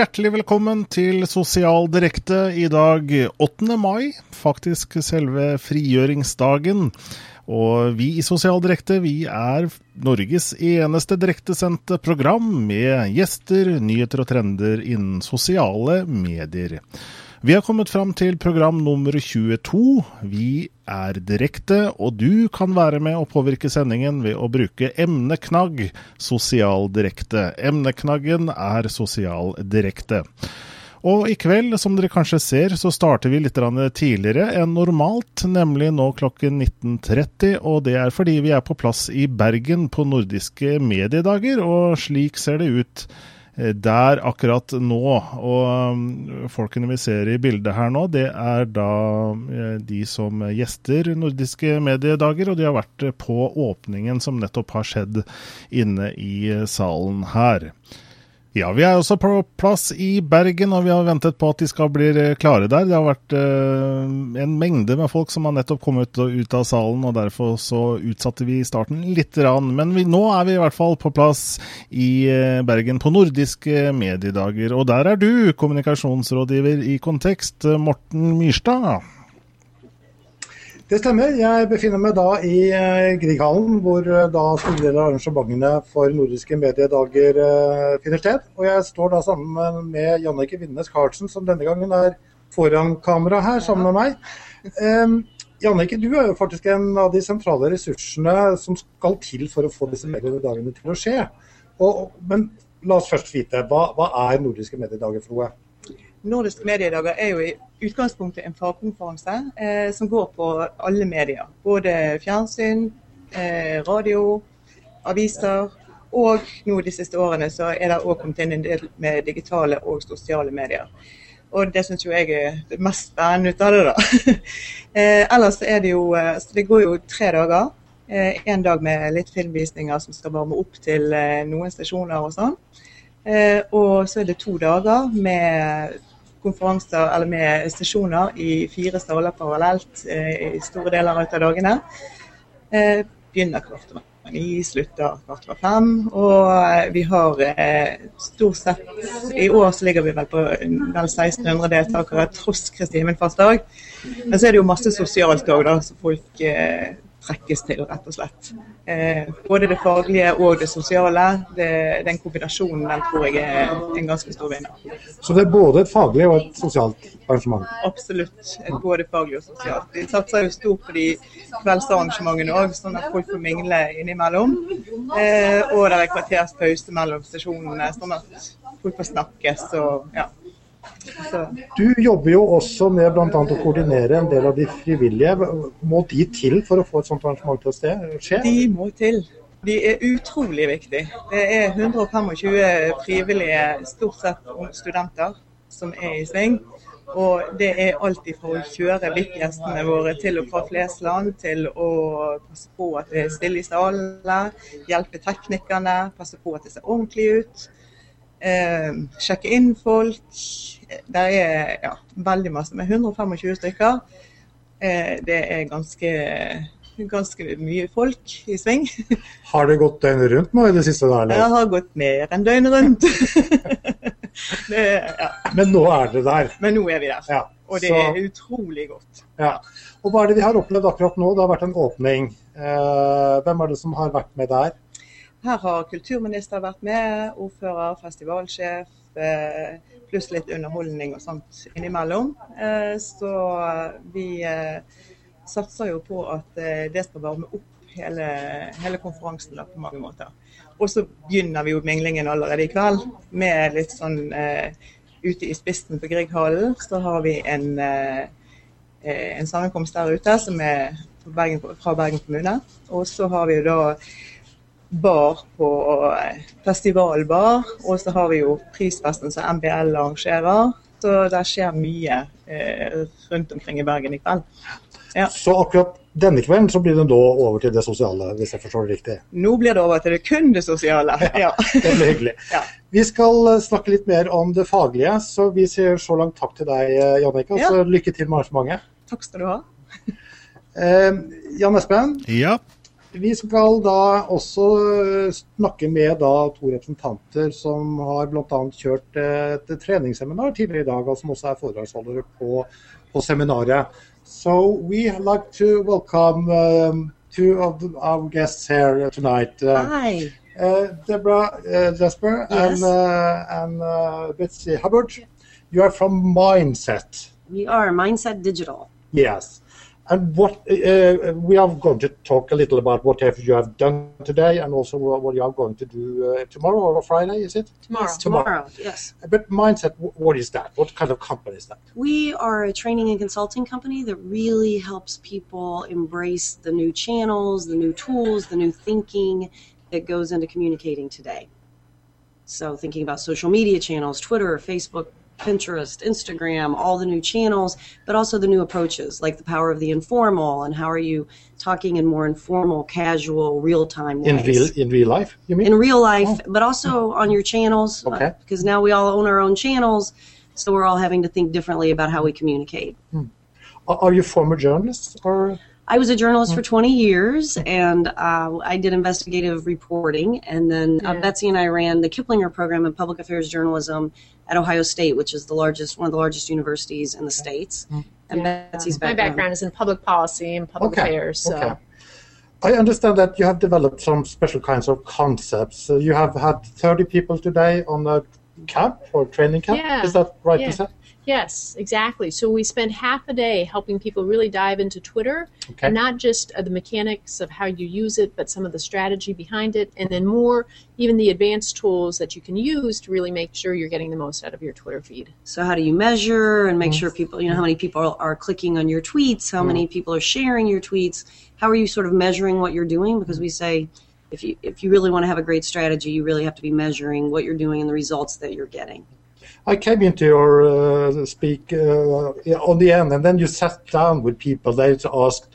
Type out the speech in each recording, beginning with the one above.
Hjertelig velkommen til Sosial Direkte i dag 8. mai, faktisk selve frigjøringsdagen. Og vi i Sosial Direkte vi er Norges eneste direktesendte program med gjester, nyheter og trender innen sosiale medier. Vi har kommet fram til program nummer 22. Vi er direkte, og du kan være med og påvirke sendingen ved å bruke emneknagg sosial direkte. Emneknaggen er sosial direkte. Og i kveld, som dere kanskje ser, så starter vi litt tidligere enn normalt, nemlig nå klokken 19.30. Og det er fordi vi er på plass i Bergen på nordiske mediedager, og slik ser det ut der akkurat nå. Og um, folkene vi ser i bildet her nå, det er da eh, de som gjester nordiske mediedager, og de har vært på åpningen som nettopp har skjedd inne i salen her. Ja, vi er også på plass i Bergen, og vi har ventet på at de skal bli klare der. Det har vært uh, en mengde med folk som har nettopp kommet ut av salen, og derfor så utsatte vi starten litt. Men vi, nå er vi i hvert fall på plass i uh, Bergen på nordiske mediedager. Og der er du, kommunikasjonsrådgiver i Kontekst, Morten Myrstad. Det stemmer. Jeg befinner meg da i uh, Grieghallen, hvor uh, da store deler av arrangementene for nordiske mediedager uh, finner sted. Og jeg står da sammen med Jannike Vindnes Karlsen, som denne gangen er foran kamera her sammen med meg. Um, Jannike, du er jo faktisk en av de sentrale ressursene som skal til for å få disse mediedagene til å skje. Og, men la oss først vite, hva, hva er nordiske mediedager for noe? Nordiske mediedager er jo i utgangspunktet en fagkonferanse eh, som går på alle medier. Både fjernsyn, eh, radio, aviser. Og nå de siste årene så er det òg kommet inn en del med digitale og sosiale medier. Og det syns jo jeg er det mest spennende ut av det, da. eh, ellers er det jo eh, Så det går jo tre dager. Eh, en dag med litt filmvisninger som skal varme opp til eh, noen stasjoner og sånn. og så er det to dager med konferanser eller med stasjoner i fire staller parallelt eh, i store deler av dagene. Eh, begynner kvart over ni, slutter kvart over fem. Og eh, vi har stort sett I år så ligger vi vel på vel 1600 deltakere tross Kristi himmelfartsdag. Men så er det jo masse sosialt òg, så folk trekkes til, rett og slett. Eh, både det faglige og det sosiale. Det, den kombinasjonen den tror jeg er en ganske stor vinner. Så det er både et faglig og et sosialt arrangement? Absolutt. Både faglig og sosialt. Vi satser jo stort på de kveldsarrangementene òg, sånn at folk får mingle innimellom. Eh, og det er kvarters pause mellom stasjonene, sånn at folk får snakkes. og ja. Du jobber jo også med bl.a. å koordinere en del av de frivillige. Må de til for å få et sånt arrangement til å skje? De må til. De er utrolig viktige. Det er 125 frivillige, stort sett studenter, som er i sving. Og det er alt fra å kjøre VIP-gjestene våre til og fra Flesland, til å passe på at det er stille i salene, hjelpe teknikerne, passe på at det ser ordentlig ut. Eh, sjekke inn folk, det er ja, veldig masse. Med 125 stykker. Eh, det er ganske, ganske mye folk i sving. Har det gått døgnet rundt nå i det siste? da, eller? Det har gått mer enn døgnet rundt. det, ja. Men nå er det der? Men nå er vi der. Ja, og det så... er utrolig godt. Ja. Og Hva er det vi har opplevd akkurat nå? Det har vært en åpning. Eh, hvem er det som har vært med der? Her har kulturminister vært med, ordfører, festivalsjef, eh, pluss litt underholdning og sånt innimellom. Eh, så vi eh, satser jo på at det skal varme opp hele, hele konferansen på mange måter. Og så begynner vi jo minglingen allerede i kveld med litt sånn Ute i spissen på Grieghallen så har vi en, en sammenkomst der ute som er Bergen, fra Bergen kommune. Og så har vi jo da bar på eh, festivalbar. Og så har vi jo prisfesten som MBL arrangerer. Så det skjer mye eh, rundt omkring i Bergen i kveld. Ja. Så akkurat denne kvelden så blir det da over til det sosiale, hvis jeg forstår det riktig? Nå blir det over til det kun det sosiale. Ja, det blir hyggelig. Ja. Vi skal eh, snakke litt mer om det faglige, så vi sier så langt takk til deg, Jannicke. Og så lykke til med arrangementet. Takk skal du ha. eh, Jan Espen? Ja. Vi skal da også eh, snakke med da to representanter som har bl.a. kjørt eh, et treningsseminar tidligere i dag, og som også er foredragsholdere på, på seminaret. So we like to welcome um, two of our guests here tonight. Uh, Hi. uh, Deborah uh, Jasper Yes. and, uh, and uh, Betsy Hubbard. You are from Mindset. We are Mindset Digital. Yes. And what uh, we are going to talk a little about what have you have done today, and also what what you are going to do uh, tomorrow or Friday, is it? Tomorrow. Yes, Tomorrow. tomorrow. Yes. But mindset, what is that? What kind of company is that? We are a training and consulting company that really helps people embrace the new channels, the new tools, the new thinking that goes into communicating today. So, thinking about social media channels, Twitter, Facebook, Pinterest, Instagram, all the new channels, but also the new approaches like the power of the informal and how are you talking in more informal, casual, real time ways. In real in real life, you mean? in real life, but also on your channels. uh, Okay. because now we all own our own channels, so we're all having to think differently about how we communicate. Are are you former journalists or? I was a journalist for 20 years, and uh, I did investigative reporting. And then uh, Betsy and I ran the Kiplinger program in public affairs journalism at Ohio State, which is the largest, one of the largest universities in the states. And Yeah. Betsy's My background. background is in public policy and public Okay, affairs. So okay. I understand that you have developed some special kinds of concepts. So you have had 30 people today on a camp or training camp. Yeah, Is that right yeah. To say? yes, exactly. So we spend half a day helping people really dive into Twitter, Okay. and not just uh, the mechanics of how you use it, but some of the strategy behind it, and then more even the advanced tools that you can use to really make sure you're getting the most out of your Twitter feed. So how do you measure and make Mm. sure people, you know, how many people are clicking on your tweets, how many people are sharing your tweets? How are you sort of measuring what you're doing? Because we say if you if you really want to have a great strategy, you really have to be measuring what you're doing and the results that you're getting. I came into your uh, speak uh, on the end, and then you sat down with people. They asked,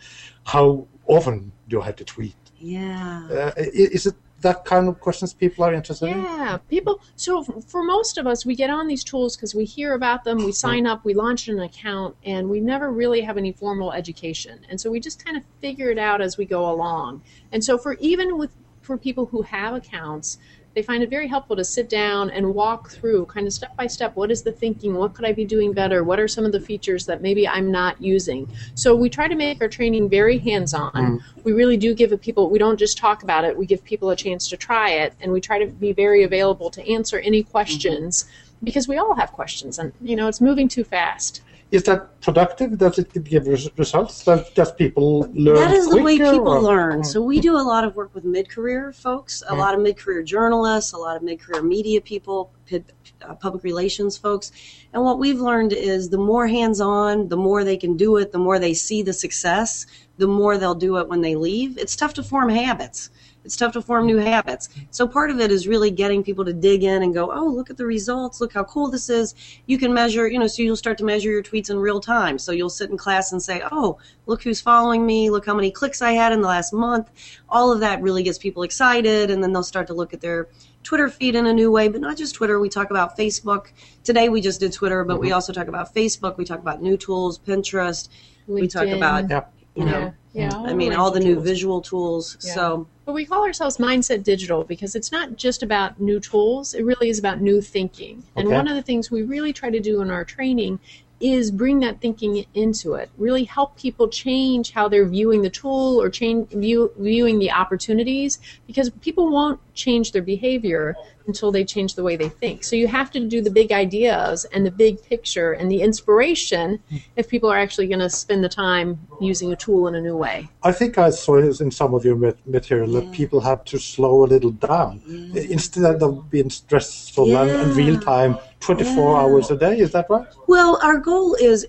"How often do I have to tweet?" Yeah. Uh, is it that kind of questions people are interested in? Yeah, people. So for most of us, we get on these tools because we hear about them, we sign up, we launch an account, and we never really have any formal education. And so we just kind of figure it out as we go along. And so for even with for people who have accounts, they find it very helpful to sit down and walk through kind of step by step what is the thinking? What could i be doing better? What are some of the features that maybe i'm not using? So we try to make our training very hands-on. Mm-hmm. We really do give it people we don't just talk about it we give people a chance to try it and we try to be very available to answer any mm-hmm. questions because we all have questions and you know it's moving too fast Is that productive? Does it give results? Does, does people learn That is the way people or- learn. So we do a lot of work with mid-career folks, a lot of mid-career journalists, a lot of mid-career media people, uh, public relations folks. And what we've learned is the more hands-on, the more they can do it, the more they see the success, the more they'll do it when they leave. It's tough to form habits. It's tough to form new habits. So part of it is really getting people to dig in and go, oh, look at the results. Look how cool this is. You can measure, you know, so you'll start to measure your tweets in real time. So you'll sit in class and say, oh, look who's following me. Look how many clicks I had in the last month. All of that really gets people excited. And then they'll start to look at their Twitter feed in a new way, but not just Twitter. We talk about Facebook. Today we just did Twitter, but we also talk about Facebook. We talk about new tools, Pinterest. We talk about, Yeah. you know, yeah, yeah I mean, range all of the new visual tools. Yeah. So But we call ourselves Mindset Digital because it's not just about new tools, it really is about new thinking. And one of the things we really try to do in our training is bring that thinking into it. Really help people change how they're viewing the tool or change view, viewing the opportunities because people won't change their behavior until they change the way they think. So you have to do the big ideas and the big picture and the inspiration if people are actually going to spend the time using a tool in a new way. I think I saw it in some of your material that people have to slow a little down mm. instead of being stressful and, and real time 24 Yeah. hours a day. Is that right? Well, our goal is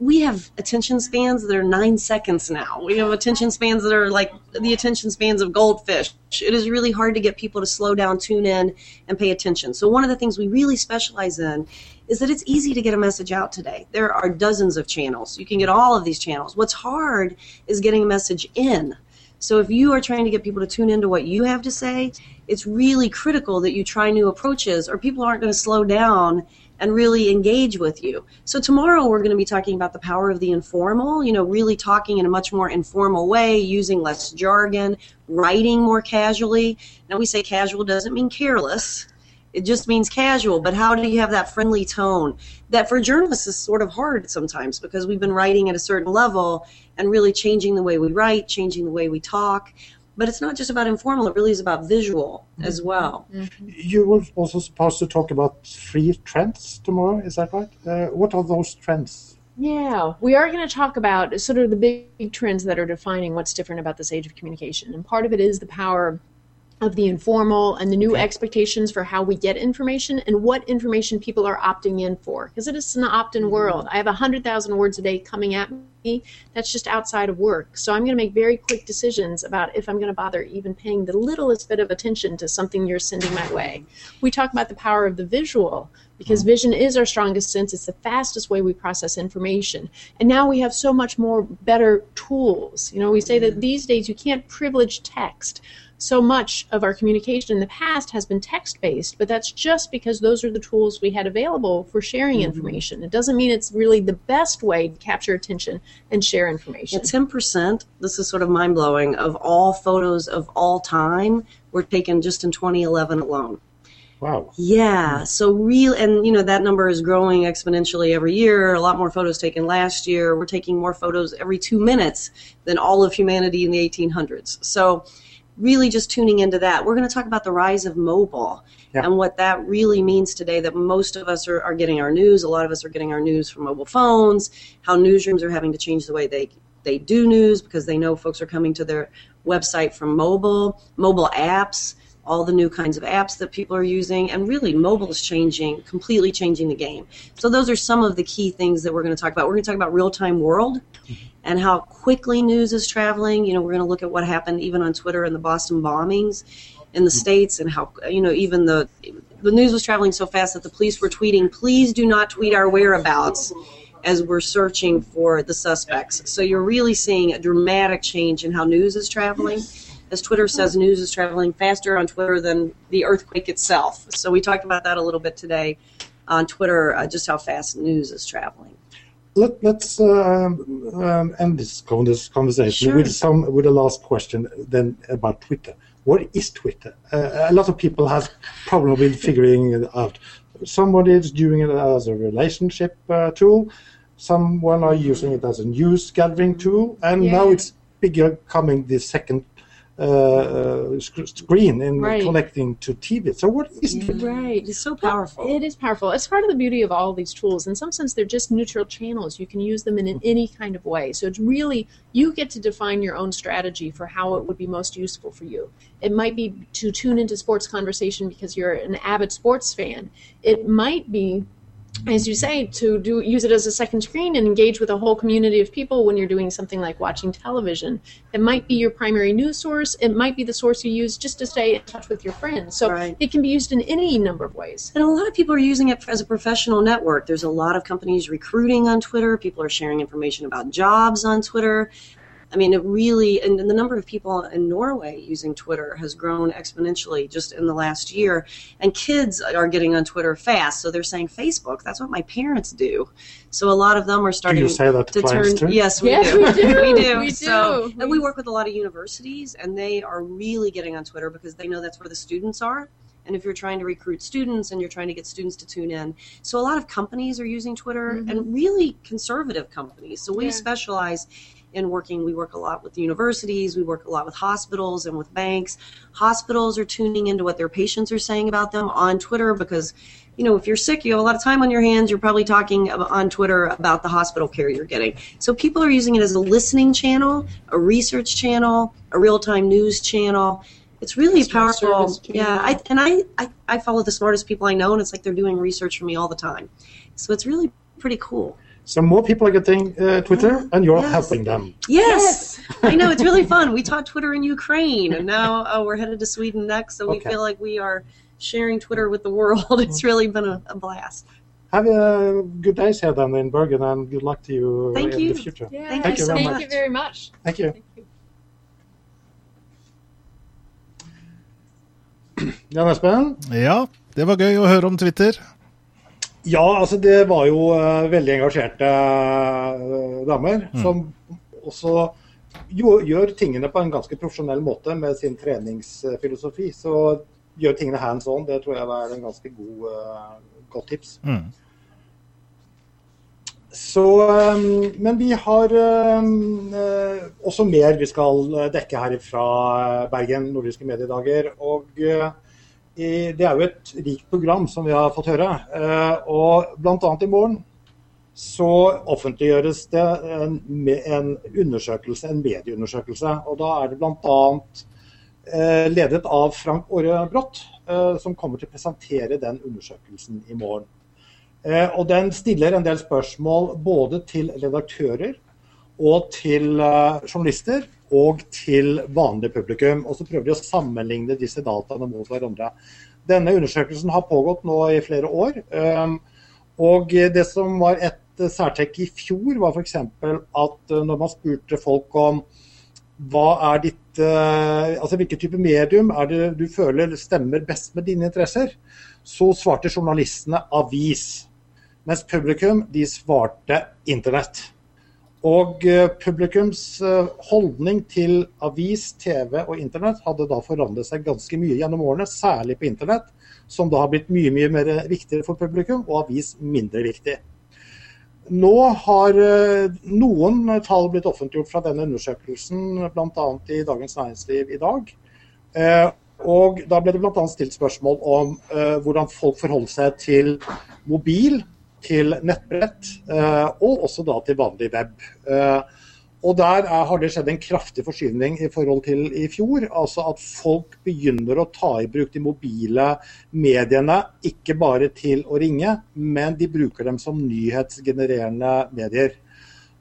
we have attention spans that are nine seconds now. We have attention spans that are like the attention spans of goldfish. It is really hard to get people to slow down, tune in, and pay attention. So, one of the things we really specialize in is that it's easy to get a message out today. There are dozens of channels. You can get all of these channels. What's hard is getting a message in. So if you are trying to get people to tune into what you have to say, it's really critical that you try new approaches or people aren't going to slow down and really engage with you. So tomorrow we're going to be talking about the power of the informal, you know, really talking in a much more informal way, using less jargon, writing more casually. Now we say casual doesn't mean careless. It just means casual, but how do you have that friendly tone? That for journalists is sort of hard sometimes because we've been writing at a certain level and really changing the way we write, changing the way we talk. But it's not just about informal, it really is about visual as well. You were also supposed to talk about three trends tomorrow, is that right? Uh, what are those trends? Yeah, we are going to talk about sort of the big trends that are defining what's different about this age of communication. And part of it is the power of the informal and the new expectations for how we get information and what information people are opting in for. Because it is an opt in mm-hmm. world. I have 100,000 words a day coming at me. That's just outside of work. So I'm going to make very quick decisions about if I'm going to bother even paying the littlest bit of attention to something you're sending my way. We talk about the power of the visual because mm-hmm. vision is our strongest sense. It's the fastest way we process information. And now we have so much more better tools. You know, we say that mm-hmm. these days you can't privilege text so much of our communication in the past has been text based, but that's just because those are the tools we had available for sharing mm-hmm. information. It doesn't mean it's really the best way to capture attention and share information. Yeah, 10%, this is sort of mind blowing, of all photos of all time were taken just in 2011 alone. Wow. Yeah, so real, and you know that number is growing exponentially every year. A lot more photos taken last year. We're taking more photos every two minutes than all of humanity in the 1800s. So really just tuning into that. We're going to talk about the rise of mobile Yeah. and what that really means today that most of us are, are getting our news. A lot of us are getting our news from mobile phones, how newsrooms are having to change the way they, they do news because they know folks are coming to their website from mobile, mobile apps, all the new kinds of apps that people are using, and really mobile is changing, completely changing the game. So those are some of the key things that we're going to talk about. We're going to talk about real-time world mm-hmm. And how quickly news is traveling. You know, we're going to look at what happened even on Twitter and the Boston bombings in the states, and how you know even the the news was traveling so fast that the police were tweeting, "Please do not tweet our whereabouts." As we're searching for the suspects. So you're really seeing a dramatic change in how news is traveling. As Twitter says, news is traveling faster on Twitter than the earthquake itself. So we talked about that a little bit today on Twitter, uh, just how fast news is traveling. Let, let's um, um, end this, conversation Sure. with some with the last question then about Twitter. What is Twitter? Uh, a lot of people have problem with figuring it out. Somebody is doing it as a relationship uh, tool. Someone are using it as a news gathering tool, and now Yeah. it's becoming the second uh, uh, screen and Right. connecting to TV. So what is Twitter? Right. It's so powerful. It is powerful. It's part of the beauty of all these tools. In some sense, they're just neutral channels. You can use them in an- any kind of way. So it's really, you get to define your own strategy for how it would be most useful for you. It might be to tune into sports conversation because you're an avid sports fan. It might be as you say, to do use it as a second screen and engage with a whole community of people when you're doing something like watching television. It might be your primary news source. It might be the source you use just to stay in touch with your friends. So Right. it can be used in any number of ways. And a lot of people are using it as a professional network. There's a lot of companies recruiting on Twitter. People are sharing information about jobs on Twitter. I mean, it really, and the number of people in Norway using Twitter has grown exponentially just in the last year. And kids are getting on Twitter fast. So they're saying Facebook. That's what my parents do. So a lot of them are Do starting you say that to to turn. too? Yes, we Yes, do. we do. we do. We So, do. and we work with a lot of universities, and they are really getting on Twitter because they know that's where the students are. And if you're trying to recruit students and you're trying to get students to tune in, so a lot of companies are using Twitter, mm-hmm. and really conservative companies. So we Yeah. specialize in working. We work a lot with universities. We work a lot with hospitals and with banks. Hospitals are tuning into what their patients are saying about them on Twitter because you know, if you're sick, you have a lot of time on your hands. You're probably talking on Twitter about the hospital care you're getting. So people are using it as a listening channel, a research channel, a real-time news channel. It's really powerful. Yeah, I, and I, I, I follow the smartest people I know, and it's like they're doing research for me all the time. So it's really pretty cool so more people are getting uh, Twitter, oh, and you're yes. helping them. Yes, I know it's really fun. We taught Twitter in Ukraine, and now oh, we're headed to Sweden next, so we feel like we are sharing Twitter with the world. It's really been a, a blast. Have a good day, here then in Bergen, and good luck to you Thank in you. the future. Yeah. Thank, Thank you. Thank much. you very much. Thank you. Thank you. Jan Espen? Ja, det var gøy å høre om Twitter. Ja, altså det var jo uh, veldig engasjerte uh, damer. Mm. Som også jo, gjør tingene på en ganske profesjonell måte med sin treningsfilosofi. Så gjør tingene hands on, det tror jeg er en ganske god, uh, godt tips. Mm. Så, um, men vi har um, også mer vi skal dekke her fra Bergen nordiske mediedager. Og uh, det er jo et rikt program som vi har fått høre. Uh, og bl.a. i morgen så offentliggjøres det en, en, undersøkelse, en medieundersøkelse. Og da er det bl.a. Eh, ledet av Frank Åre Brått, som kommer til å presentere den undersøkelsen i morgen. Eh, og den stiller en del spørsmål både til redaktører og til eh, journalister og til vanlig publikum. Og så prøver de å sammenligne disse dataene mot hverandre. Denne undersøkelsen har pågått nå i flere år. Eh, og det som var et særtrekk i fjor, var f.eks. at når man spurte folk om hva er ditt Altså hvilken type medium er det du føler stemmer best med dine interesser, så svarte journalistene avis. Mens publikum de svarte internett. Og eh, publikums eh, holdning til avis, TV og internett hadde da forandret seg ganske mye gjennom årene, særlig på internett, som da har blitt mye mye mer viktigere for publikum, og avis mindre viktig. Nå har eh, noen tall blitt offentliggjort fra denne undersøkelsen, bl.a. i Dagens Næringsliv i dag. Og Da ble det bl.a. stilt spørsmål om hvordan folk forholder seg til mobil til nettbrett, eh, og også da til vanlig web. Eh, og Der er, har det skjedd en kraftig forskyvning i forhold til i fjor. altså At folk begynner å ta i bruk de mobile mediene, ikke bare til å ringe, men de bruker dem som nyhetsgenererende medier.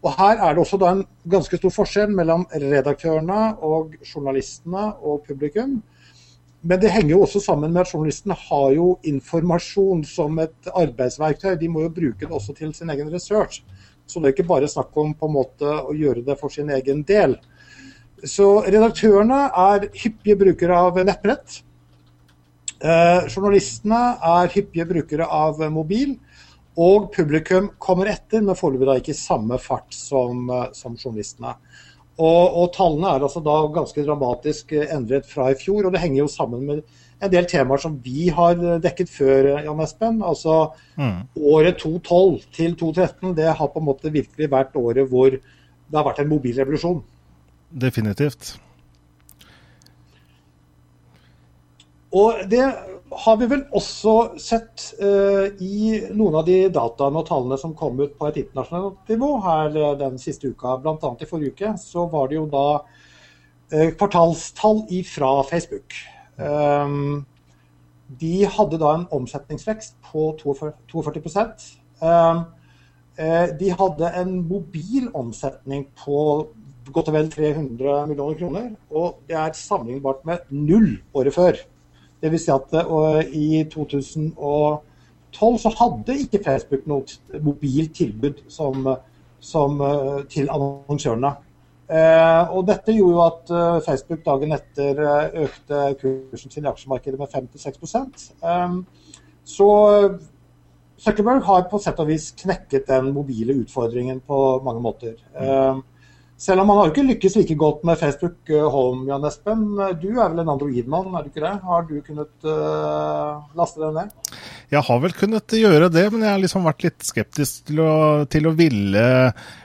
Og Her er det også da en ganske stor forskjell mellom redaktørene og journalistene og publikum. Men det henger jo også sammen med at journalistene har jo informasjon som et arbeidsverktøy. De må jo bruke det også til sin egen research. Så det er ikke bare snakk om på en måte å gjøre det for sin egen del. Så redaktørene er hyppige brukere av nettbrett. Eh, journalistene er hyppige brukere av mobil. Og publikum kommer etter, men foreløpig da ikke i samme fart som, eh, som journalistene. Og, og, tallene er altså da ganske dramatisk eh, endret fra i fjor. Og det henger jo sammen med en del temaer som vi har dekket før, Jan Espen. Altså mm. året 2012 til 2013, det har på en måte virkelig vært året hvor det har vært en mobilrevolusjon. Definitivt. Og det har vi vel også sett uh, i noen av de dataene og tallene som kom ut på et internasjonalt nivå her uh, den siste uka. Bl.a. i forrige uke så var det jo da uh, kvartalstall fra Facebook. Um, de hadde da en omsetningsvekst på 42, 42 um, De hadde en mobil omsetning på godt og vel 300 millioner kroner, og det er sammenlignbart med null året før. Dvs. Si at og, i 2012 så hadde ikke Facebook noe mobilt tilbud som, som, eh, til annonsørene. Eh, og dette gjorde jo at Facebook dagen etter økte kursen sin i aksjemarkedet med 5-6 um, Så Zuckerberg har på sett og vis knekket den mobile utfordringen på mange måter. Selv om man har ikke lykkes like godt med Facebook eh, Home, Jan Espen. Du er vel en Android-mann, er du ikke det? Har du kunnet uh, laste den ned? Jeg har vel kunnet gjøre det, men jeg har liksom vært litt skeptisk til å, til å ville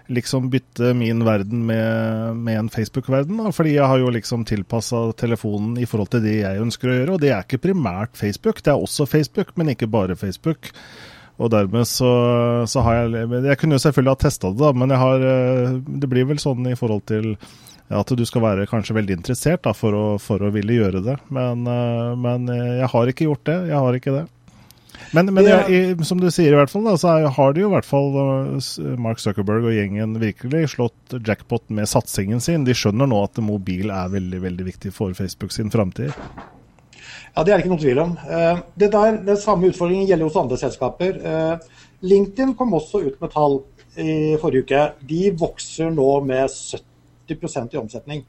liksom bytte min verden med, med en Facebook-verden. Fordi jeg har jo liksom tilpassa telefonen i forhold til det jeg ønsker å gjøre. Og det er ikke primært Facebook, det er også Facebook, men ikke bare Facebook. Og dermed så, så, har jeg Jeg kunne jo selvfølgelig ha testa det, da, men har, eh, det blir vel sånn i forhold til at du skal være kanskje veldig interessert da, for, å, for å ville gjøre det. Men, eh, men, jeg har ikke gjort det. Jeg har ikke det. Men, men jeg, som du sier, i hvert fall, da, så har de jo i hvert fall eh, Mark Zuckerberg og gjengen virkelig slått jackpot med satsingen sin. De skjønner nå at mobil er veldig veldig viktig for Facebook sin framtid. Ja, Det er det ikke noen tvil om. Eh, det der, Den samme utfordringen gjelder hos andre selskaper. Eh, LinkedIn kom også ut med tall i forrige uke. De vokser nå med 70% i omsetning.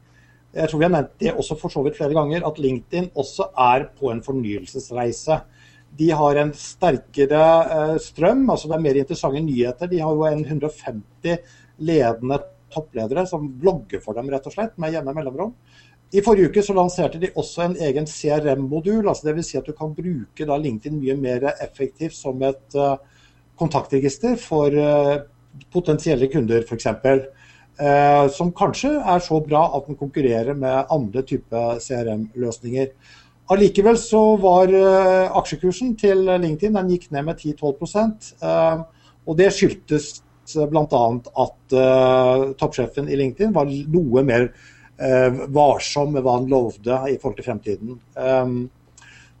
jeg tror vi har nevnt det også for så vidt flere ganger, at LinkedIn også er på en fornyelsesreise. De har en sterkere eh, strøm, altså det er mer interessante nyheter. De har jo en 150 ledende toppledere som blogger for dem, rett og slett, med jevne mellomrom. I forrige uke så lanserte de også en egen CRM-modul. altså Dvs. Si at du kan bruke da LinkedIn mye mer effektivt som et uh, kontaktregister for uh, potensielle kunder, f.eks. Uh, som kanskje er så bra at den konkurrerer med andre typer CRM-løsninger. Allikevel så var uh, aksjekursen til LinkedIn den gikk ned med 10-12 uh, og Det skyldtes bl.a. at uh, toppsjefen i LinkedIn var noe mer varsom med hva han lovde i forhold til fremtiden. Um,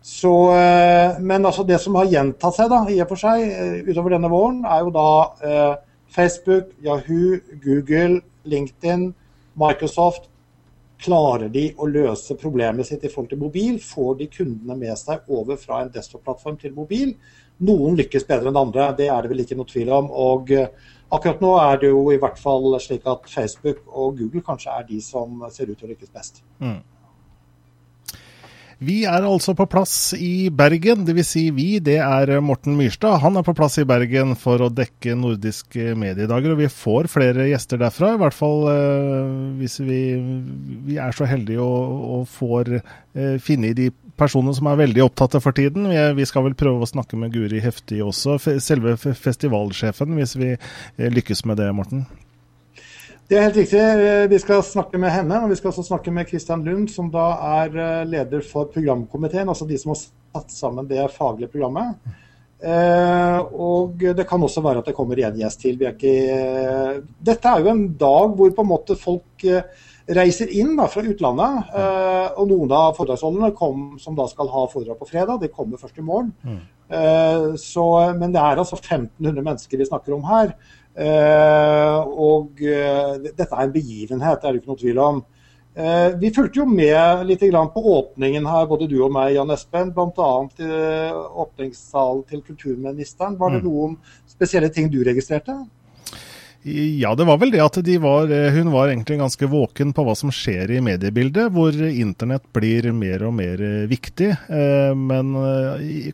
så, uh, men altså det som har gjentatt seg da, i og for seg utover denne våren, er jo da Facebook, Yahoo, Google, LinkedIn, Microsoft Klarer de å løse problemet sitt i forhold til mobil? Får de kundene med seg over fra en desktop-plattform til mobil? Noen lykkes bedre enn andre, det er det vel ikke noe tvil om. og eh, Akkurat nå er det jo i hvert fall slik at Facebook og Google kanskje er de som ser ut til å lykkes best. Mm. Vi er altså på plass i Bergen, dvs. Si vi, det er Morten Myrstad. Han er på plass i Bergen for å dekke nordiske mediedager, og vi får flere gjester derfra. I hvert fall eh, hvis vi, vi, er så heldige og, og får eh, finne de personene som er veldig opptatte for tiden. Vi, vi, skal vel prøve å snakke med Guri Heftig også, selve festivalsjefen, hvis vi eh, lykkes med det, Morten? Det er helt riktig. Eh, vi skal snakke med henne, og vi skal også snakke med Kristian Lund, som da er eh, leder for programkomiteen, altså de som har satt sammen det faglige programmet. Og det kan også være at det kommer en gjest til. Dette er jo en dag hvor på en måte folk reiser inn da, fra utlandet. Eh, og noen av foredragsholderne som da skal ha foredrag på fredag, de kommer først i morgen. Mm. Eh, så, men det er altså 1500 mennesker vi snakker om her. Eh, og eh, dette er en begivenhet, det er det ikke noe tvil om. Eh, vi fulgte jo med litt på åpningen her, både du og meg, Jan Espen. Bl.a. åpningssalen til kulturministeren. Var det mm. noen spesielle ting du registrerte? Ja, det var vel det at de var, eh, hun var egentlig ganske våken på hva som skjer i mediebildet, hvor internett blir mer og mer eh, viktig. Eh, men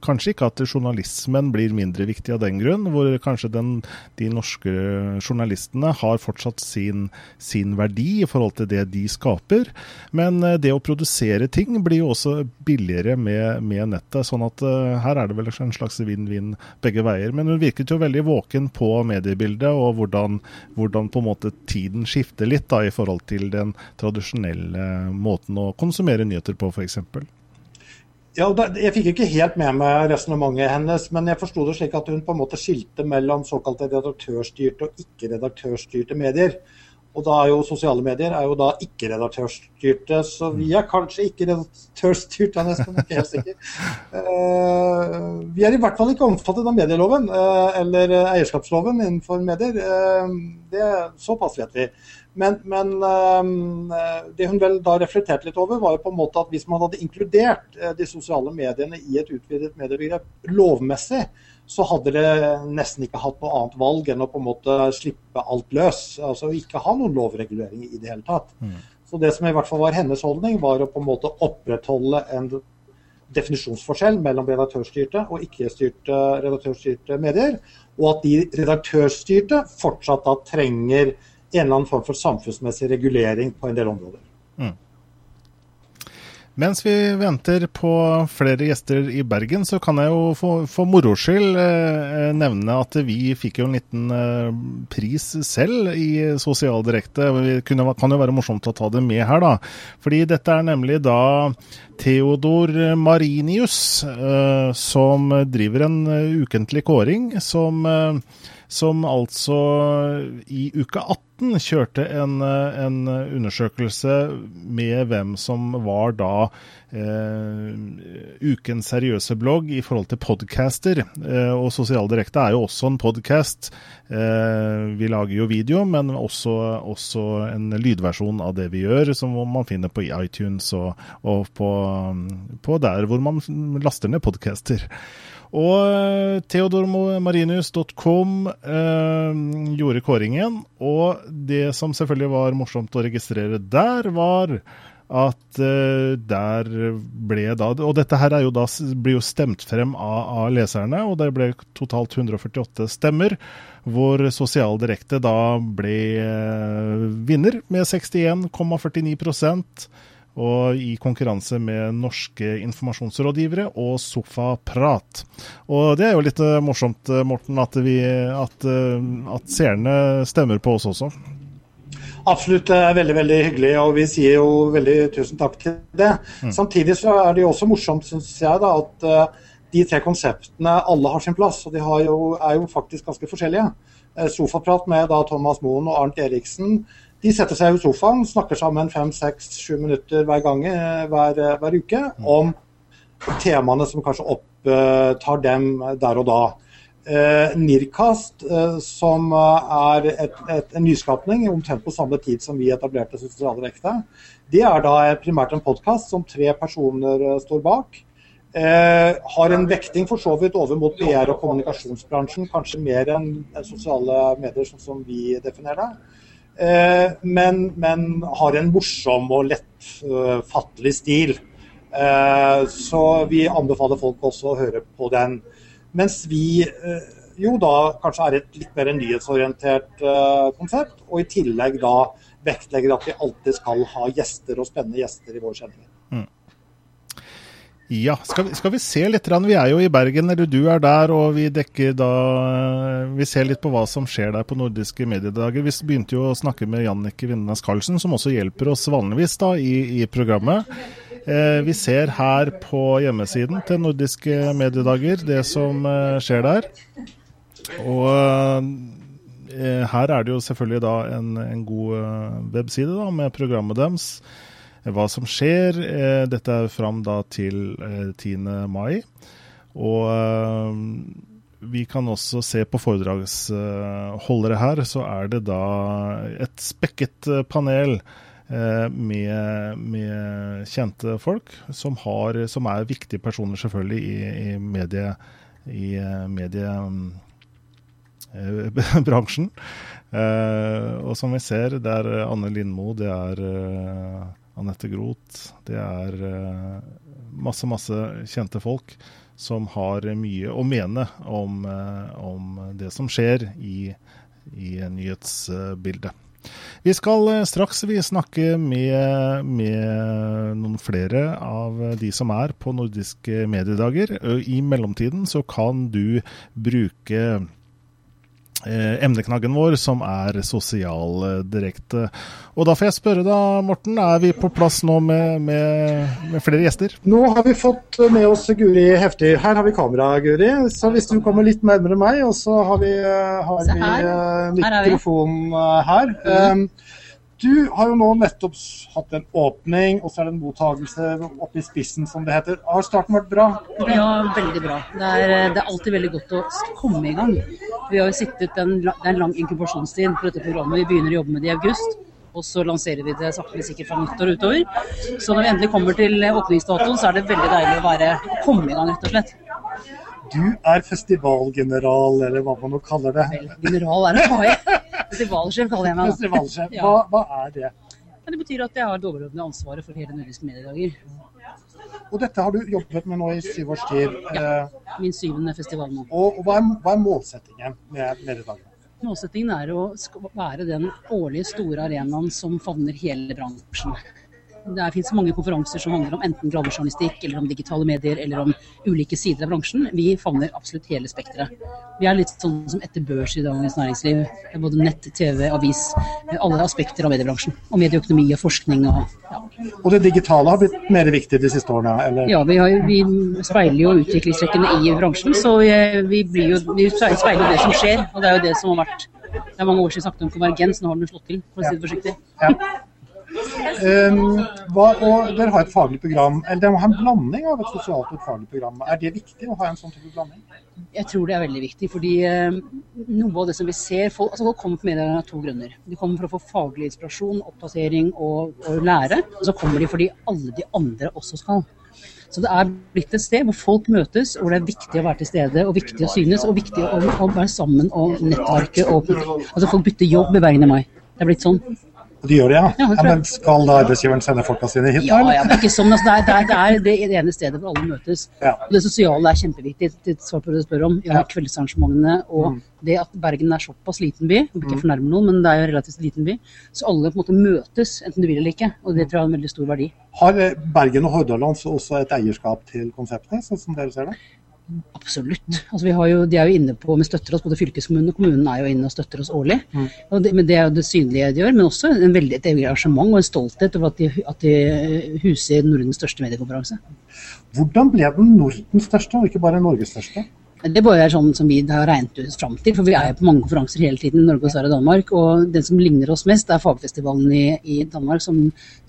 kanskje ikke at journalismen blir mindre viktig av den grunn, hvor kanskje den, de norske journalistene har fortsatt sin, sin, verdi i forhold til det de skaper. Men det å produsere ting blir jo også billigere med, med nettet, sånn at her er det vel en slags vinn-vinn begge veier. Men hun virket jo veldig våken på mediebildet og hvordan hvordan, på en måte tiden skifter litt da, i forhold til den tradisjonelle måten å konsumere nyheter på, f.eks. Ja, Jeg fikk ikke helt med meg resonnementet hennes, men jeg forsto det slik at hun på en måte skilte mellom såkalte redaktørstyrte og ikke-redaktørstyrte medier. Og da er jo sosiale medier er jo da ikke redaktørstyrte, så vi er kanskje ikke redaktørstyrte, jeg er nesten ikke helt sikker. Uh, vi er i hvert fall ikke omfattet av medieloven uh, eller eierskapsloven innenfor medier. Uh, det Såpass vet vi. Men, men det hun vel da reflekterte litt over, var jo på en måte at hvis man hadde inkludert de sosiale mediene i et utvidet mediebegrep lovmessig, så hadde det nesten ikke hatt noe annet valg enn å på en måte slippe alt løs. Altså ikke ha noen lovregulering i det hele tatt. Mm. Så det som i hvert fall var hennes holdning, var å på en måte opprettholde en definisjonsforskjell mellom redaktørstyrte og ikke-styrte redaktørstyrte medier. Og at de redaktørstyrte fortsatt da trenger en eller annen form for samfunnsmessig regulering på en del områder. Mm. Mens vi venter på flere gjester i Bergen, så kan jeg jo for, for moro skyld eh, nevne at vi fikk jo en liten eh, pris selv i Sosial Direkte. Det kan jo være morsomt å ta det med her, da. Fordi dette er nemlig da Theodor Marinius eh, som driver en uh, ukentlig kåring som eh, som altså i uke 18 kjørte en, en undersøkelse med hvem som var da eh, ukens seriøse blogg i forhold til podcaster. Eh, og Sosial Direkte er jo også en podkast. Eh, vi lager jo video, men også, også, en lydversjon av det vi gjør, som man finner på iTunes og, og på, på der hvor man laster ned podcaster. Og theodormarinius.com eh, gjorde kåringen, og det som selvfølgelig var morsomt å registrere der, var at eh, der ble da Og dette her jo da, blir jo stemt frem av, av, leserne, og det ble totalt 148 stemmer. Hvor Sosial Direkte da ble eh, vinner med 61,49 og i konkurranse med norske informasjonsrådgivere og Sofaprat. Og det er jo litt uh, morsomt, Morten, at, vi, at, at seerne stemmer på oss også. Absolutt det er veldig veldig hyggelig, og vi sier jo veldig tusen takk til det. Mm. Samtidig så er det jo også morsomt, syns jeg, da, at de tre konseptene alle har sin plass. Og de jo, er jo faktisk ganske forskjellige. Sofaprat med da Thomas Moen og Arnt Eriksen. De setter seg i sofaen, snakker sammen fem, seks, sju minutter hver gang uh, hver, hver, uke mm. om temaene som kanskje opptar dem der og da. Eh, Nirkast, eh, som eh, er et, et, en nyskapning omtrent på samme tid som vi etablerte Sosiale Vekter, Det er da primært en podkast som tre personer eh, står bak. Eh, har en vekting for så vidt over mot PR- og kommunikasjonsbransjen, kanskje mer enn sosiale medier, sånn som vi definerer det. Eh, men, men, har en morsom og lettfattelig stil. så vi anbefaler folk også å høre på den. Mens vi eh, jo da kanskje er et litt mer nyhetsorientert konsept, og i tillegg da vektlegger at vi alltid skal ha gjester og spennende gjester i vår sending. Ja, skal vi, skal vi, se litt. Vi er jo i Bergen, eller du er der, og vi dekker da Vi ser litt på hva som skjer der på nordiske mediedager. Vi begynte jo å snakke med Jannicke Vindnes Karlsen, som også hjelper oss vanligvis da i, i programmet. Eh, vi ser her på hjemmesiden til Nordiske mediedager det som eh, skjer der. Og eh, her er det jo selvfølgelig da en, en god webside da, med programmet deres. Hva som skjer. Dette er fram da til 10. mai. Og vi kan også se på foredragsholdere her, så er det da et spekket panel Eh, med, med, kjente folk som, har, som, er viktige personer selvfølgelig i, i medie, i eh, mediebransjen. Eh, og som vi ser, det er Anne Lindmo, det er Anette Groth, det er masse, masse kjente folk som har mye å mene om, om det som skjer i, i nyhetsbildet. Vi skal eh, straks vi snakke med, med, noen flere av de som er på nordiske mediedager. I mellomtiden så kan du bruke eh, emneknaggen vår, som er sosial direkte. Og da får jeg spørre da, Morten, er vi på plass nå med, med, med, flere gjester? Nå har vi fått med oss Guri Heftig. Her har vi kamera, Guri. Så hvis du kommer litt nærmere meg, og så har vi, har vi uh, mikrofon her. Um, du har jo nå nettopp hatt en åpning, og så er det en mottagelse oppe i spissen, som det heter. Har starten vært bra? Ja, veldig bra. Det er, det er, alltid veldig godt å komme i gang. Vi har jo sittet en, det er en lang inkubasjonstid på dette programmet. Vi begynner å jobbe med det i august. Og så lanserer vi det sakte, men sikkert fra nyttår utover. Så når vi endelig kommer til åpningsdatoen, så er det veldig deilig å være, komme i gang, rett og slett. Du er festivalgeneral, eller hva man nå kaller det. Vel, general er å ta i. Festivalsjef kaller jeg meg. Festivalsjef. Hva, hva er det? Det betyr at jeg har det overordnede ansvaret for hele Nordiske mediedager. Og dette har du jobbet med nå i syv års tid. Ja, eh, min syvende festival nå. Og, hva, er, hva er målsettingen med Mediedagene? Målsettingen er å være den årlige store arenaen som favner hele bransjen. Det finnes mange konferanser som handler om enten gravejournalistikk, eller om digitale medier, eller om ulike sider av bransjen. Vi favner absolutt hele spekteret. Vi er litt sånn som etter børs i Dagens Næringsliv. Både nett, TV, avis. Alle aspekter av mediebransjen. Og medieøkonomi og forskning. Og, ja. og det digitale har blitt mer viktig de siste årene? eller? Ja, vi, har, vi speiler jo utviklingstrekkene i bransjen. Så vi, vi, jo, vi speiler jo det som skjer. Og det er jo det som har vært Det er mange år siden snakket om konvergens, nå har den slått til, for å si det forsiktig. Ja. Um, hva, og Dere har et faglig program, eller dere må ha en blanding av et sosialt og et faglig program. Er det viktig å ha en sånn type blanding? Jeg tror det er veldig viktig. fordi um, noe av det som vi ser Folk, altså folk kommer på media av to grunner. De kommer for å få faglig inspirasjon, oppdatering og, og lære. Og så kommer de fordi alle de andre også skal. Så det er blitt et sted hvor folk møtes, hvor det er viktig å være til stede, og viktig å synes, og viktig å være sammen og nettverke. Og, altså folk bytter jobb i Bergen i mai. Det er blitt sånn. De gjør det, ja? Ja, ja men skal da arbeidsgiveren sende folka sine hit? Ja, ja, men det ikke sånn. Altså, det, er, det, er, det ene stedet hvor alle møtes. Og det sosiale er kjempeviktig. til svar på det du spør om. Ja. Kveldsarrangementene og det at Bergen er såpass liten by, jeg vil ikke fornærme noen, men det er jo en relativt liten by, så alle på en måte møtes, enten du vil eller ikke. Og det tror jeg har en veldig stor verdi. Har eh, Bergen og Hordaland også et eierskap til konseptet, sånn som dere ser det? Absolutt. Altså, vi har jo, de er jo inne på, vi støtter oss, både fylkeskommunen og kommunen er jo inne og støtter oss årlig. Mm. Og det, men det er jo det synlige de gjør, men også en veldig, et engasjement og en stolthet over at de, at de huser Nordens største mediekonferanse. Hvordan ble den Nordens største, og ikke bare Norges største? Det bare er sånn som vi har regnet ut fram til, for vi er jo på mange konferanser hele tiden i Norge og Sverige og Danmark. Og den som ligner oss mest, er fagfestivalen i, i Danmark, som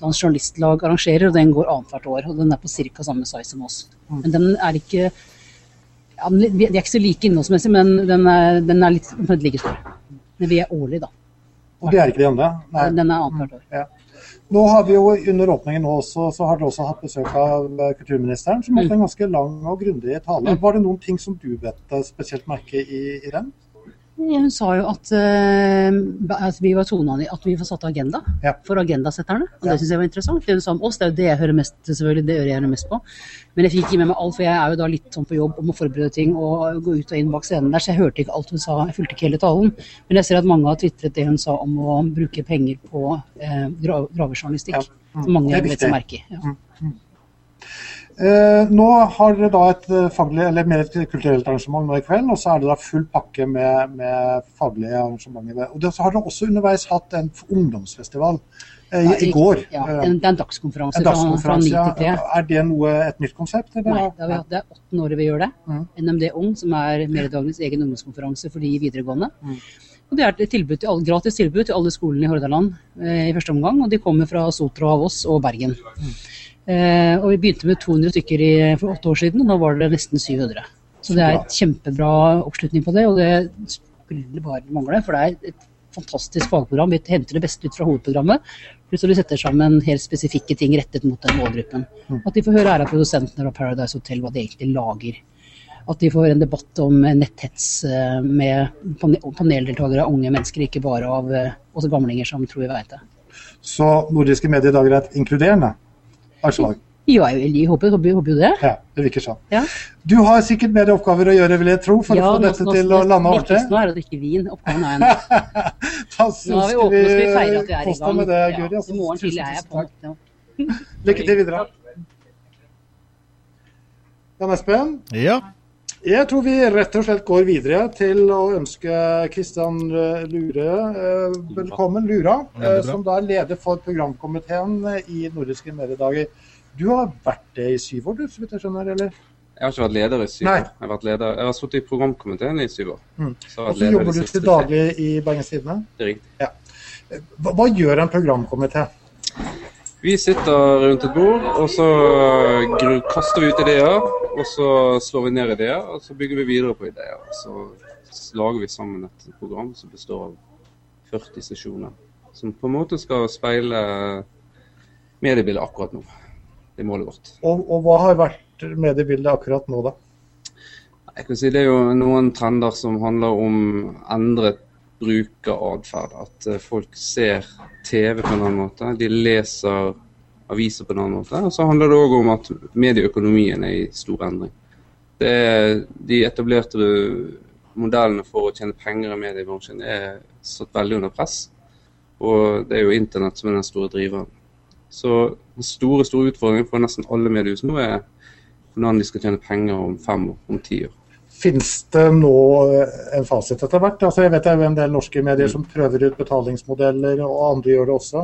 Dansk Journalistlag arrangerer. og Den går annethvert år, og den er på ca. samme size som oss. Men den er ikke ja, De er ikke så like innholdsmessig, men den er, den er litt omtrent like stor. Men vi er årlig, da. Og det er ikke de andre? Nei. Den er annethvert år. Nå har vi jo Under åpningen nå også, så har dere også hatt besøk av eh, kulturministeren, som holdt en ganske lang og grundig tale. Var det noen ting som du bet spesielt merke i, i den? Ja, Hun sa jo at, uh, at vi var toneangivende, at vi var satt agenda Ja. for agendasetterne. Og Ja. det syns jeg var interessant. Det hun sa om oss, det er jo det jeg hører mest selvfølgelig, det øret jeg hører mest på. Men jeg fikk ikke med meg alt, for jeg er jo da litt sånn på jobb om å forberede ting og gå ut og inn bak scenen der, så jeg hørte ikke alt hun sa. Jeg fulgte ikke hele talen. Men jeg ser at mange har tvitret det hun sa om å bruke penger på eh, gravejournalistikk. Ja. Som mange har vet seg merke i. Ja. Eh, nå har dere da et eh, faglig, eller mer et kulturelt arrangement nå i kveld, og så er det da full pakke med, med faglige arrangementer. Og så har dere også underveis hatt en ungdomsfestival eh, i, i går. Ja, Eh, en, det er en dagskonferanse en fra, fra 9 til 3. Er det noe, et nytt konsept? Eller? Nei, det, har vi hatt, det er åttende året vi gjør det. Mm. NMD Ung, som er Mediedagens egen ungdomskonferanse for de videregående. Mm. Og Det er et tilbud til alle, gratis tilbud til alle skolene i Hordaland eh, i første omgang. Og de kommer fra Sotra, Voss og Bergen. Mm. Eh, og Vi begynte med 200 stykker i, for åtte år siden, og nå var det nesten 700. Så det er et kjempebra oppslutning på det, og det skulle bare mangle. For det er et fantastisk fagprogram. Vi henter det beste ut fra hovedprogrammet. Pluss at vi setter sammen helt spesifikke ting rettet mot den målgruppen. At de får høre her av produsentene av Paradise Hotel hva de egentlig lager. At de får en debatt om netthets eh, med pane- paneldeltakere av unge mennesker, ikke bare av eh, oss gamlinger som tror vi veit det. Så nordiske mediedager er et inkluderende arrangement? Ja, jeg, jeg håper, håper, håper jo det. Ja, det virker sånn. Ja. Du har sikkert mer oppgaver å gjøre, vil jeg tro, for ja, å få dette til å lande Det ordentlig. viktigste nå er å drikke vin. Oppgaven er en Da Nå syns vi åpnet, vi feire at vi er i gang. med det, Ja, Guri. altså. I morgen Tusen, tidlig er jeg tusen på. takk. Lykke til videre. Jan Espen, Ja. Jeg tror vi rett og slett går videre til å ønske Kristian Lure eh, velkommen, Lura, eh, som da er leder for programkomiteen i Nordiske mediedager. Du har vært det i syv år, du, så vidt jeg skjønner, eller? Jeg har ikke vært leder i syv Nei. år. Jeg har, vært leder, jeg har sittet i programkomiteen i syv år. Mm. Så Og så jobber du til daglig i Bergens Tidende. Det er riktig. Hva, hva gjør en programkomité? Vi sitter rundt et bord, og så kaster vi ut ideer. Og så slår vi ned ideer, og så bygger vi videre på ideer. Så lager vi sammen et program som består av 40 sesjoner. Som på en måte skal speile mediebildet akkurat nå. Det er målet vårt. Og, og hva har vært mediebildet akkurat nå, da? Jeg kan si Det er jo noen trender som handler om endret brukeratferd. At eh, folk ser TV på en annen måte. De leser aviser på en annen måte. Og så handler det òg om at medieøkonomien er i stor endring. Det de etablerte modellene for å tjene penger i mediebransjen er satt veldig under press. Og det er jo internett som er den store driveren. Så den store store utfordringen for nesten alle mediehus nå er hvordan de skal tjene penger om fem år, om ti år. Finnes det nå eh, en fasit etter hvert? Altså, jeg vet det er en del norske medier som prøver ut betalingsmodeller, og andre gjør det også.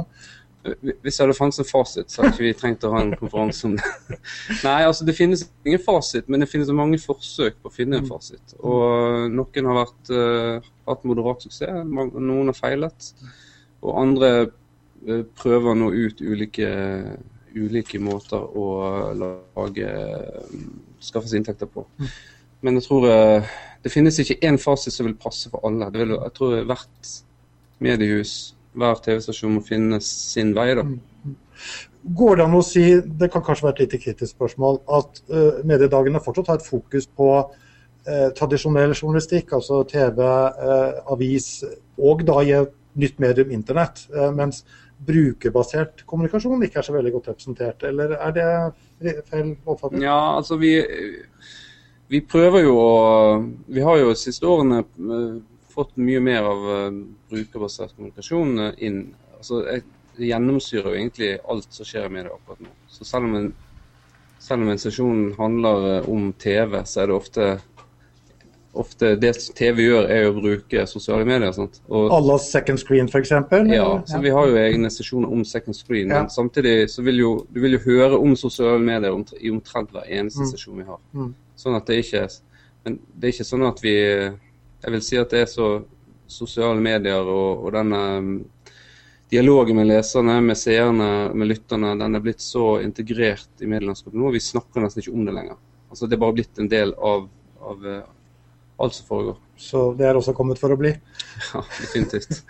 Hvis det hadde fantes en fasit, så hadde ikke vi trengt å ha en konferanse om det. Nei, altså det finnes ingen fasit, men det finnes mange forsøk på å finne en fasit. Og noen har vært, uh, hatt moderat suksess, noen har feilet. Og andre eh, prøver nå ut ulike, ulike måter å lage skaffe seg inntekter på. Men jeg tror uh, det finnes ikke én fasit som vil passe for alle. Det vil, jeg tror hvert mediehus, hver TV-stasjon må finne sin vei. da. Går det an å si, det kan kanskje være et lite kritisk spørsmål, at uh, mediedagene fortsatt har et fokus på uh, tradisjonell journalistikk, altså TV, uh, avis, og da i et nytt medium internett, mens brukerbasert kommunikasjon ikke er så veldig godt representert, eller er det feil oppfatning? Ja, altså vi, vi prøver jo å Vi har jo de siste årene fått mye mer av brukerbasert kommunikasjon inn. Altså, det gjennomsyrer jo egentlig alt som skjer i media akkurat nå. Så selv om en, selv om en sesjon handler eh, om TV, så er det ofte ofte det TV gjør, er å bruke sosiale medier. sant? Og, Alle second screen, f.eks.? Ja, så vi har jo egne sesjoner om second screen. Ja. Men samtidig så vil jo du vil jo høre om sosiale medier i omtrent hver eneste mm. sesjon vi har. Mm. Sånn at det ikke Men det er ikke sånn at vi Jeg vil si at det er så sosiale medier og, og denne dialogen med leserne, med seerne, med lytterne, den er blitt så integrert i medielandskapet nå. Vi snakker nesten ikke om det lenger. Altså Det er bare blitt en del av, av uh, alt som foregår. Så det er også kommet for å bli? Ja, definitivt.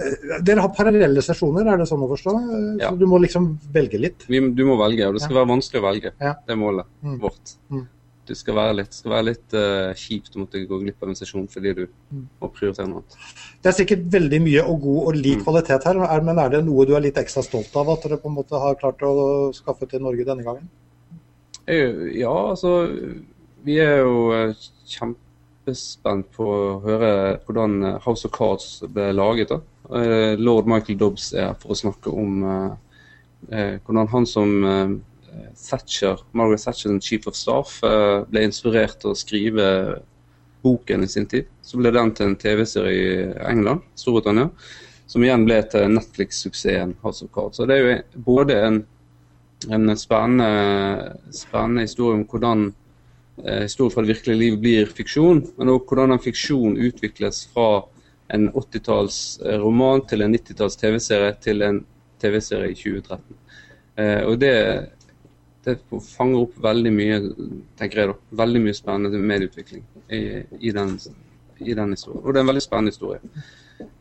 Eh, dere har parallelle sesjoner, er det sånn å forstå? Ja. Så du må liksom velge litt? Vi, du må velge, og det skal være vanskelig å velge. Ja. Det er målet mm. vårt. Mm det skal være litt, skal være litt uh, kjipt å måtte gå glipp av en sesjon fordi du mm. må prioritere noe annet. Det er sikkert veldig mye og god og lik mm. kvalitet her, men er det noe du er litt ekstra stolt av at dere på en måte har klart å skaffe til Norge denne gangen? Ja, altså Vi er jo eh, kjempespent på å høre hvordan eh, House of Cards ble laget. da. Lord Michael Dobbs er for å snakke om hvordan han som Thatcher, Margaret Thatcher, Chief of Staff, eh, ble inspirert til å skrive boken i sin tid. Så ble den til en TV-serie i England, Storbritannia, som igjen ble til Netflix-suksessen House of Cards. Så det er jo både en, en spennende, spennende, historie om hvordan eh, historien fra det virkelige liv blir fiksjon, men også hvordan en fiksjon utvikles fra en 80-talls eh, roman til en 90-talls TV-serie til en TV-serie i 2013. Eh, og det det fanger opp veldig mye tenker jeg da, veldig mye spennende medieutvikling i, i, den, i den historien. Og det er en veldig spennende historie.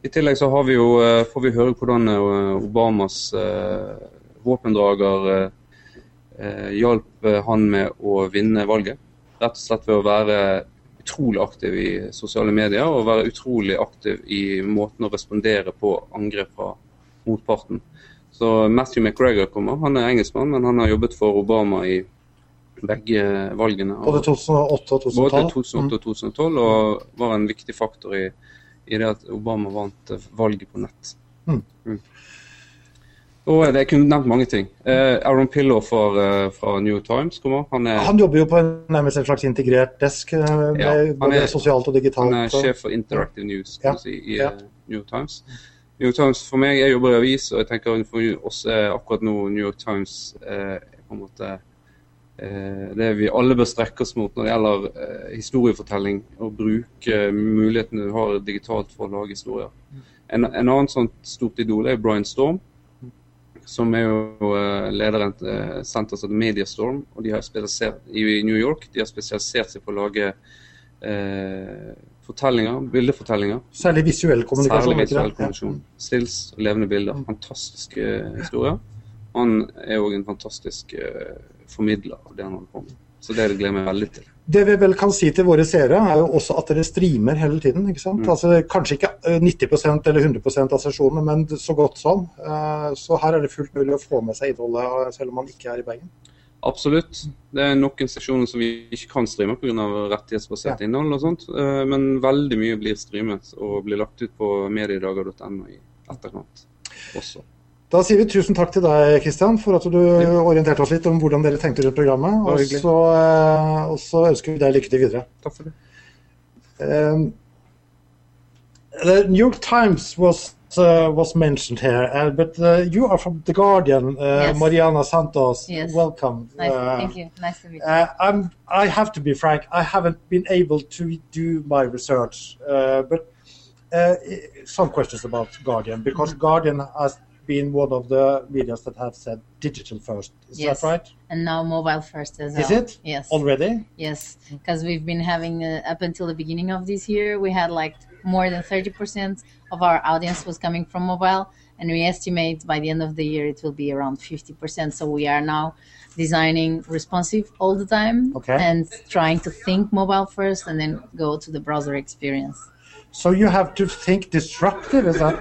I tillegg så vi jo, eh, får vi høre hvordan eh, Obamas uh, våpendrager hjalp han med å vinne valget. Rett og slett ved å være utrolig aktiv i sosiale medier og være utrolig aktiv i måten å respondere på angrep fra motparten. Så Matthew McGregor kommer. Han er engelskmann, men han har jobbet for Obama i begge valgene. Både 2008 og 2012? Både 2008 og 2012, og var en viktig faktor i, i det at Obama vant valget på nett. Mm. Mm. Og Jeg kunne nevnt mange ting. Eh, Aaron Pillow fra, uh, fra New Times kommer. Han, er, han jobber jo på en, nærmest en slags integrert desk, med ja, både er, sosialt og digitalt. Han er sjef for Interactive News ja, si, i ja. New Times. New York Times for meg, jeg jobber i avis, og jeg tenker for oss er akkurat nå New York Times eh, på en måte eh, det vi alle bør strekke oss mot når det gjelder eh, historiefortelling. Og bruke mulighetene du har digitalt for å lage historier. En, en annen sånt stort idol er Brian Storm, som er jo eh, lederen til eh, Senter som Mediastorm. har spesialisert i New York. De har spesialisert seg på å lage eh, fortellinger, bildefortellinger. Særlig visuell kommunikasjon. Særlig visuell kommunikasjon. Stills levende bilder. Mm. Fantastiske historier. Han er òg en fantastisk uh, formidler av det han holder på med. Så det gleder jeg meg veldig til. Det vi vel kan si til våre seere, er jo også at dere streamer hele tiden. ikke sant? Mm. Altså, kanskje ikke 90 eh, eller 100% av sesjonene, men så godt som. Så her er det fullt mulig å få med seg innholdet selv om man ikke er i Bergen. Absolutt. Det er noen sesjoner som vi ikke kan streame pga. rettighetsbasert ja. innhold og sånt. Eh, men veldig mye blir streamet og blir lagt ut på mediedager.no i etterkant også. Da sier vi tusen takk til deg, Kristian, for at du orienterte oss litt om hvordan dere tenkte rundt programmet. Og så, eh, og så, ønsker vi deg lykke til videre. Takk for det. Um, the New York Times was uh, was mentioned here, uh, but uh, you are from The Guardian, uh, yes. Mariana Santos. Yes. Welcome. Nice. Uh, Thank you. Nice to meet you. Uh, I'm, I have to be frank, I haven't been able to do my research, but some questions about Guardian, because mm-hmm. Guardian has been one of the medias that have said digital first. Is yes. that right? And now mobile first as well. Is it? Yes. Already? Yes, because we've been having, uh, up until the beginning of this year, we had like more than 30% of our audience was coming from mobile and we estimate by the end of the year it will be around 50%. So we are now designing responsive all the time Okay. and trying to think mobile first and then go to the browser experience. So you have to think disruptive. Is that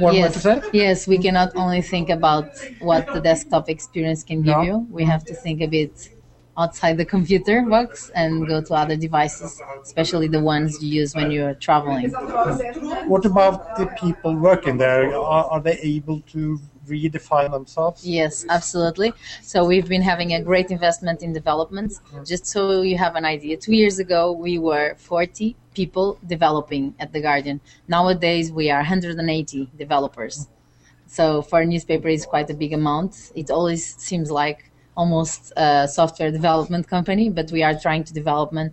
one way to yes, say? yes, we cannot only think about what the desktop experience can give No. you. We have to think a bit outside the computer box and go to other devices, especially the ones you use when you're traveling. What about the people working there? Are, are they able to redefine themselves? Yes, absolutely. So we've been having a great investment in development. Just so you have an idea, two years ago we were 40 people developing at the Guardian. Nowadays we are 180 developers. So for a newspaper, it's quite a big amount. It always seems like almost a software development company, but we are trying to development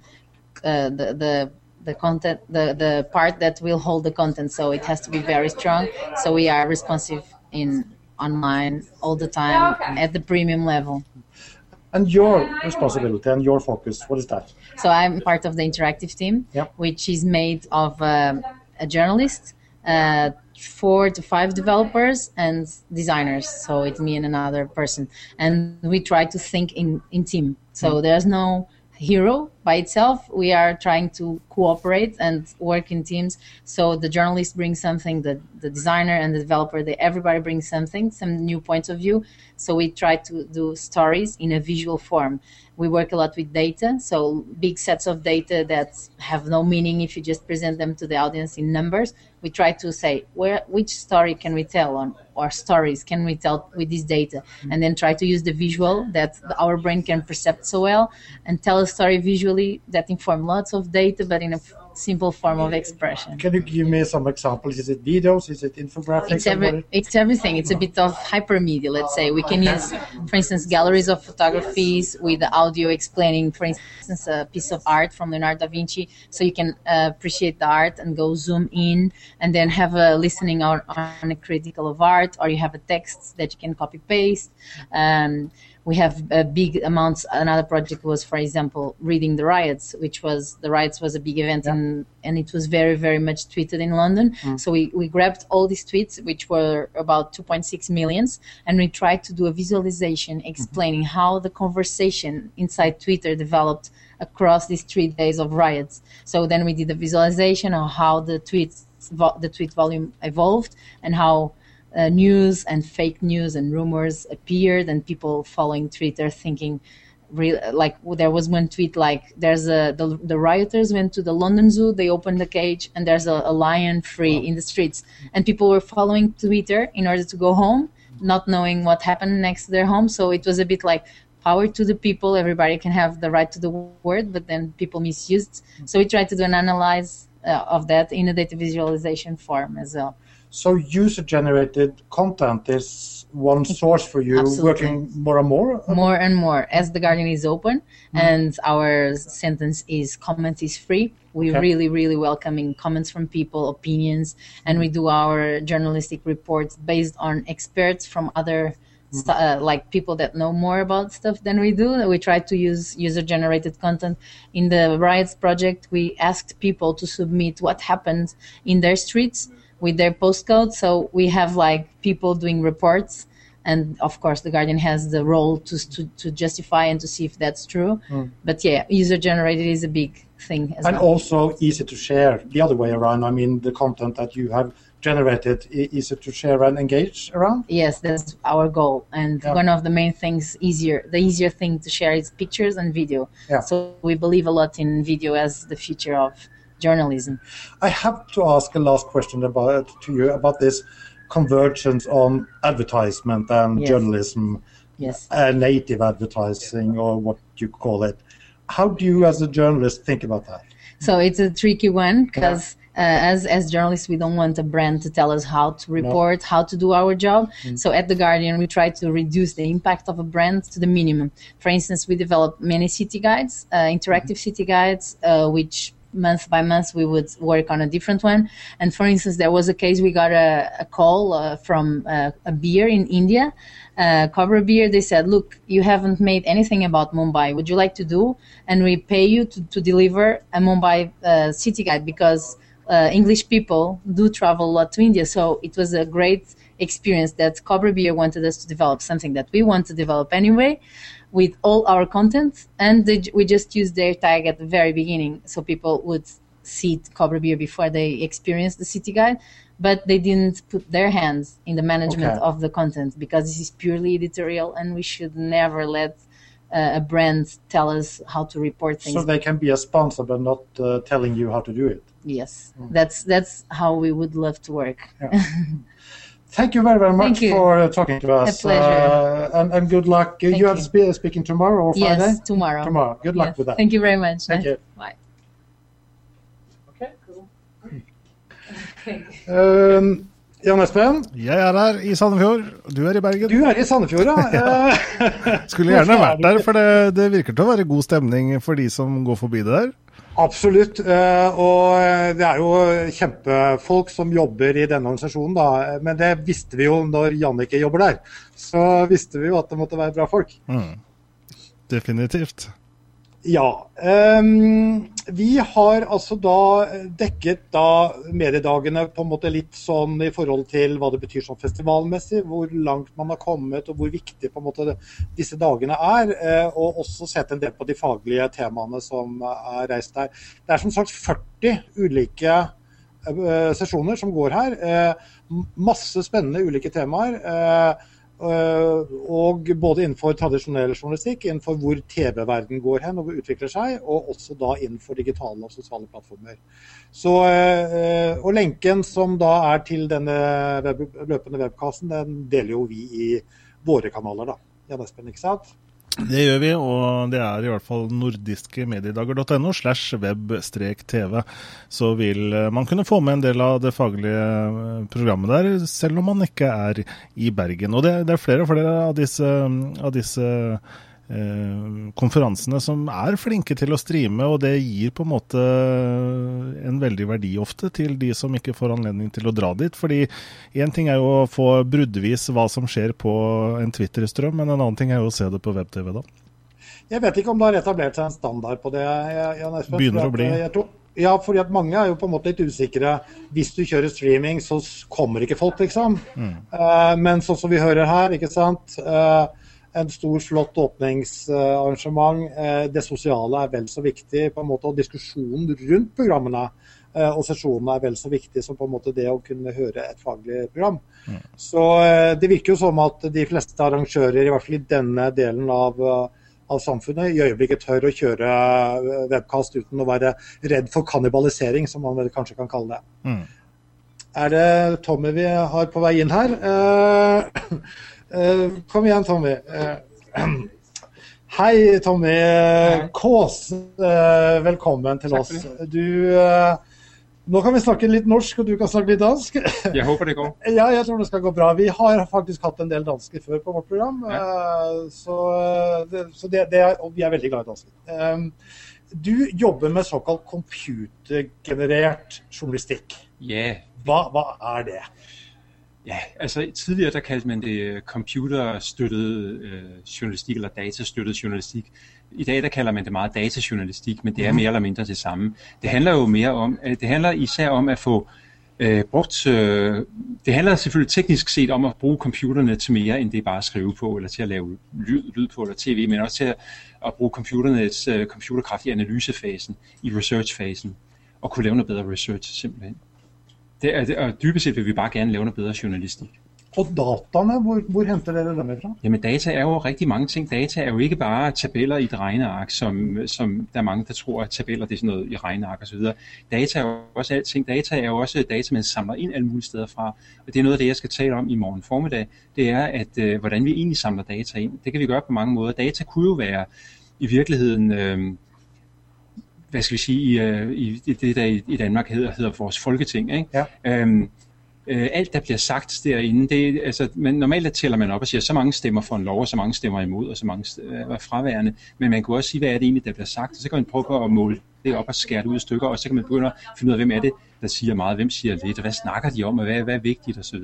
uh, the the the content the the part that will hold the content. So it has to be very strong. So we are responsive in online all the time at the premium level. And your responsibility and your focus, what is that? So I'm part of the interactive team, Yep. which is made of um a journalist, uh, four to five developers, and designers. So it's me and another person, and we try to think in in team. So there's no hero by itself. We are trying to cooperate and work in teams. So the journalist brings something, the the designer and the developer, they everybody brings something, some new points of view. So we try to do stories in a visual form. We work a lot with data, so big sets of data that have no meaning if you just present them to the audience in numbers. We try to say where which story can we tell on or stories can we tell with this data, and then try to use the visual that our brain can perceive so well, and tell a story visually that inform lots of data, but in a simple form of expression. Can you give me some examples? Is it videos? Is it infographics? It's every, it's everything. It's a bit of hypermedia, let's say. We can use, for instance, galleries of photographies with the audio explaining, for instance, a piece of art from Leonardo da Vinci, so you can uh, appreciate the art and go zoom in, and then have a listening on, on a critical of art, or you have a text that you can copy paste. Um, we have uh, big amounts. Another project was, for example, reading the riots, which was the riots was a big event, and and it was very very much tweeted in London. So we, we grabbed all these tweets, which were about 2.6 millions, and we tried to do a visualization explaining how the conversation inside Twitter developed across these three days of riots. So then we did a visualization of how the tweets vo- the tweet volume evolved and how uh, news and fake news and rumors appeared and people following Twitter thinking real like there was one tweet like there's a the, the rioters went to the London Zoo they opened the cage and there's a, a lion free in the streets. And people were following Twitter in order to go home not knowing what happened next to their home. So it was a bit like power to the people everybody can have the right to the word but then people misused. So we tried to do an analyze uh, of that in a data visualization form as well So user-generated content is one source for you, Absolutely. working more and more. more and more as the garden is open and our sentence is comment is free we Okay. really really welcoming comments from people opinions and we do our journalistic reports based on experts from other st- uh, like people that know more about stuff than we do we try to use user generated content in the riots project we asked people to submit what happened in their streets with their postcode so we have like people doing reports and of course the guardian has the role to, to, to justify and to see if that's true hmm. but yeah user generated is a big thing as And well also easy to share the other way around. I mean, the content that you have generated i- easy to share and engage around. yes that's our goal and Yeah. one of the main things easier the easier thing to share is pictures and video Yeah. so we believe a lot in video as the future of journalism I have to ask a last question about to you about this convergence on advertisement and Yes. journalism, yes uh, native advertising, or what you call it. How do you, as a journalist, think about that? So it's a tricky one because uh, as as journalists, we don't want a brand to tell us how to report, how to do our job. So at the Guardian, we try to reduce the impact of a brand to the minimum. For instance, we develop many city guides, uh, interactive city guides, uh, which month by month we would work on a different one. And for instance, there was a case we got a, a call uh, from uh, a beer in India, uh, Cobra Beer. They said, "Look, you haven't made anything about Mumbai. Would you like to do?" And we pay you to, to deliver a Mumbai uh, city guide because uh, English people do travel a lot to India. So it was a great experience that Cobra Beer wanted us to develop something that we want to develop anyway with all our content. And they, we just used their tag at the very beginning so people would see Cobra Beer before they experience the city guide. But they didn't put their hands in the management Okay. of the content because this is purely editorial and we should never let uh, a brand tell us how to report things. So they can be a sponsor, but not uh, telling you how to do it. yes, that's that's how we would love to work. Thank you very, very much Thank for uh, talking to us. A pleasure. Uh, and, and good luck. Thank you have you. spe- speaking tomorrow or Friday? Yes, tomorrow. Tomorrow. Good luck Yes. with that. Thank you very much. Thank you. Bye. Um, Jan Espen, Jeg er her i Sandefjord, du er i Bergen. du er i Sandefjord, ja. Skulle gjerne vært der, for det, det virker til å være god stemning for de som går forbi det der. Absolutt. eh, Og eh, det er jo kjempefolk som jobber i denne organisasjonen, da. Men det visste vi jo når Jannicke jobber der. Så visste vi jo at det måtte være bra folk. Mm. Definitivt. Ja. Um, vi har altså da dekket da mediedagene på en måte litt sånn i forhold til hva det betyr sånn festivalmessig, hvor langt man har kommet og hvor viktig på en måte disse dagene er. eh, og også sett en del på de faglige temaene som er reist der. Det er som sagt 40 ulike eh, sesjoner som går her. eh, masse spennende ulike temaer. eh, og både innenfor tradisjonell journalistikk, innenfor hvor TV-verden går hen og utvikler seg, og også da innenfor digitale og sosiale plattformer. Så, uh, og lenken som da er til denne web, løpende webkassen, den deler jo vi i våre kanaler, da. Jan Espen, ikke sant? Det gjør vi, og det er i hvert fall nordiskemediedager.no slash web-tv. Så vil eh, man kunne få med en del av det faglige eh, programmet der, selv om man ikke er i Bergen. Og det, det er flere og flere av disse, av disse eh, konferansene som er flinke til å streame, og det gir på en måte en veldig verdi ofte til de som ikke får anledning til å dra dit. Fordi én ting er jo å få bruddvis hva som skjer på en Twitter-strøm, men en annen ting er jo å se det på web-TV da. Jeg vet ikke om det har etablert seg en standard på det, Jan Espen. Begynner at, å bli. eh, Jeg tror, ja, fordi at mange er jo på en måte litt usikre. Hvis du kjører streaming, så kommer ikke folk, liksom. Eh, men sånn som vi hører her, ikke sant. Eh, en stor, flott åpningsarrangement. Eh, det sosiale er vel så viktig, på en måte, og diskusjonen rundt programmene eh, og sesjonene er vel så viktig som på en måte det å kunne høre et faglig program. Så eh, det virker jo som at de fleste arrangører, i hvert fall i denne delen av, av samfunnet, i øyeblikket tør å kjøre webkast uten å være redd for kannibalisering, som man vel kanskje kan kalle det. Mm. Er det Tommy vi har på vei inn her? Eh, kom igjen, Tommy. Eh, hei, Tommy Kaas. Eh, velkommen til oss. Du, eh, nå kan vi snakke litt norsk, og du kan snakke litt dansk. Jeg håper det går. Ja, jeg tror det skal gå bra. Vi har faktisk hatt en del dansker før på vårt program. eh, Så, det, så det, det er, og vi er veldig glad i dansker. Du jobber med såkalt computergenerert journalistikk. Yeah. Hva, hva er det? Ja, altså tidligere der kaldte man det øh, computerstøttet øh, journalistik eller datastøttet journalistik. I dag der kalder man det meget datajournalistik, men det er mere eller mindre det samme. Det handler jo mere om, øh, det handler især om at få øh, brugt, øh, det handler selvfølgelig teknisk set om at bruge computerne til mere end det bare at skrive på, eller til at lave lyd, lyd på, eller tv, men også til at, at bruge computernes øh, computerkraft i analysefasen, i researchfasen, og kunne lave noget bedre research simpelthen. Det er, det, og dybest set vil vi bare gerne lave noget bedre journalistik. Og dataene, hvor, hvor henter dere dem fra? Jamen data er jo rigtig mange ting. Data er jo ikke bare tabeller i et regneark, som, som der er mange, der tror, at tabeller det er sådan noget i regneark osv. Data er jo også alting. Data er jo også data, man samler ind alle mulige steder fra. Og det er noget af det, jeg skal tale om i morgen formiddag. Det er, at øh, hvordan vi egentlig samler data ind. Det kan vi gøre på mange måder. Data kunne jo være i virkeligheden... Øh, hvad skal vi sige, i, øh, i i det, der i, i Danmark hedder, hedder vores folketing. Ikke? Ja. Øhm, øh, alt, der bliver sagt derinde, det, altså, man, normalt der tæller man op og siger, så mange stemmer for en lov, og så mange stemmer imod, og så mange øh, er fraværende. Men man kunne også sige, hvad er det egentlig, der bliver sagt, og så kan man prøve på at måle det op og skære det ud i stykker, og så kan man begynde at finde ud af, hvem er det, der siger meget, hvem siger lidt, og hvad snakker de om, og hvad, hvad er vigtigt osv.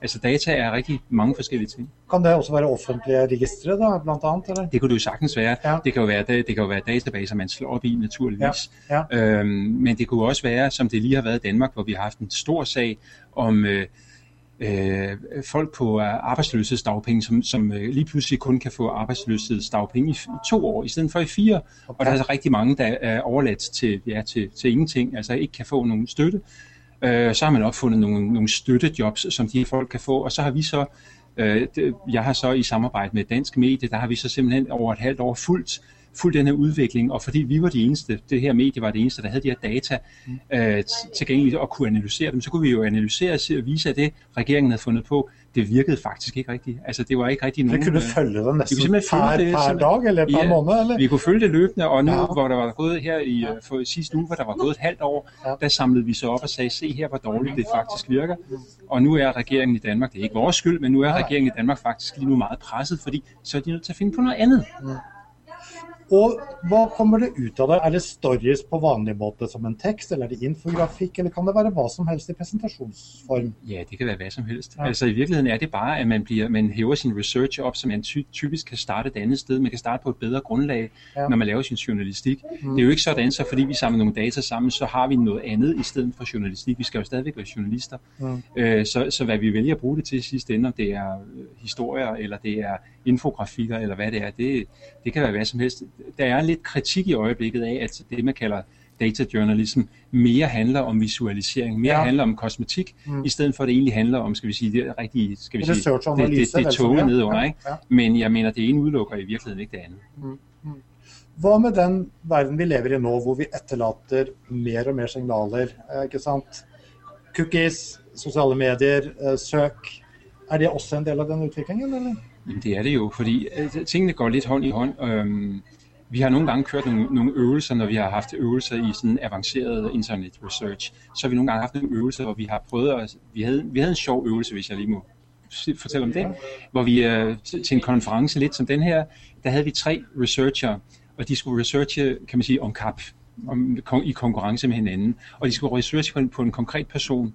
Altså data er rigtig mange forskellige ting. Kan det også være offentlige registre, da, blant annet? Eller? Det kunne det jo sagtens være. Ja. Det, kan jo være det kan jo være databaser, man slår op i naturligvis. Ja, Øhm, men det kunne også være, som det lige har været i Danmark, hvor vi har haft en stor sag om øh, øh, folk på øh, arbejdsløshedsdagpenge, som, som øh, lige pludselig kun kan få arbejdsløshedsdagpenge i, to år, i stedet for i fire. Okay. Og der er altså rigtig mange, der er overladt til, ja, til, til ingenting, altså ikke kan få nogen støtte. Øh, så har man opfundet nogle, nogle støttejobs, som de folk kan få, og så har vi så, øh, det, jeg har så i samarbejde med Dansk Medie, der har vi så simpelthen over et halvt år fulgt, fulgt den her udvikling, og fordi vi var de eneste, det her medie var det eneste, der havde de her data øh, tilgængeligt og kunne analysere dem, så kunne vi jo analysere og og vise, at det regeringen havde fundet på, det virkede faktisk ikke rigtigt. Altså det var ikke rigtig nogen... Det kunne du følge det vi kunne nesten simpelthen per, følge det, per simpelthen. dag eller per Ja, måneder? Eller? Vi kunne følge det løbende, og nu, Ja. ja. hvor der var gået her i øh, for sidste uge, hvor der var gået et halvt år, Ja. der samlede vi så op og sagde, se her, hvor dårligt det faktisk virker. Og nu er regeringen i Danmark, det er ikke vores skyld, men nu er Nej. regeringen i Danmark faktisk lige nu meget presset, fordi så er de nødt til at finde på noget andet. Og hva kommer det ut av det? Er det stories på vanlig måte som en tekst, eller er det infografikk, eller kan det være hva som helst i presentasjonsform? Ja, det kan være hva som helst. Ja. Altså i virkeligheten er det bare, at man, bliver, man hever sin research opp, så man ty- typisk kan starte et annet sted. Man kan starte på et bedre grunnlag Ja. når man laver sin journalistikk. Mm. Det er jo ikke sånn så fordi vi samler noen data sammen, så har vi noe annet i stedet for journalistik. Vi skal jo stadig være journalister. Mm. Uh, så, så hva vi velger å bruke det til i siste ende, om det er øh, historier, eller det er infografikker, eller hvad det er, det, det kan være hvad som helst. Der er lidt kritik i øjeblikket af, at det man kalder data journalism mere handler om visualisering, mere Ja. handler om kosmetik, Mm. mm. i stedet for at det egentlig handler om, skal vi sige, det rigtige, skal vi sige, det, det, det, det tunge toge ja. nedenunder, ikke? ja. Men jeg mener, det ene udelukker i virkeligheden ikke det andet. Hva med den verden vi lever i nå, hvor vi etterlater mer og mer signaler? eh, ikke sant? Cookies, sosiale medier, eh, søk. Er det også en del av den utviklingen, eller? Jamen, det er det jo, fordi øh, tingene går litt hånd i hånd. Øhm, vi har noen ganger kørt nogle, nogle øvelser, når vi har haft øvelser i sådan avanceret internet research. Så har vi nogle gange haft nogle øvelser, hvor vi har prøvet at... Vi havde, vi havde en sjov øvelse, hvis jeg lige må fortelle om det, hvor vi øh, til en konference lidt som den her, der havde vi tre researcher, og de skulle researche, kan man sige, om kap, i konkurrence med hinanden. Og de skulle researche på en, på en konkret person.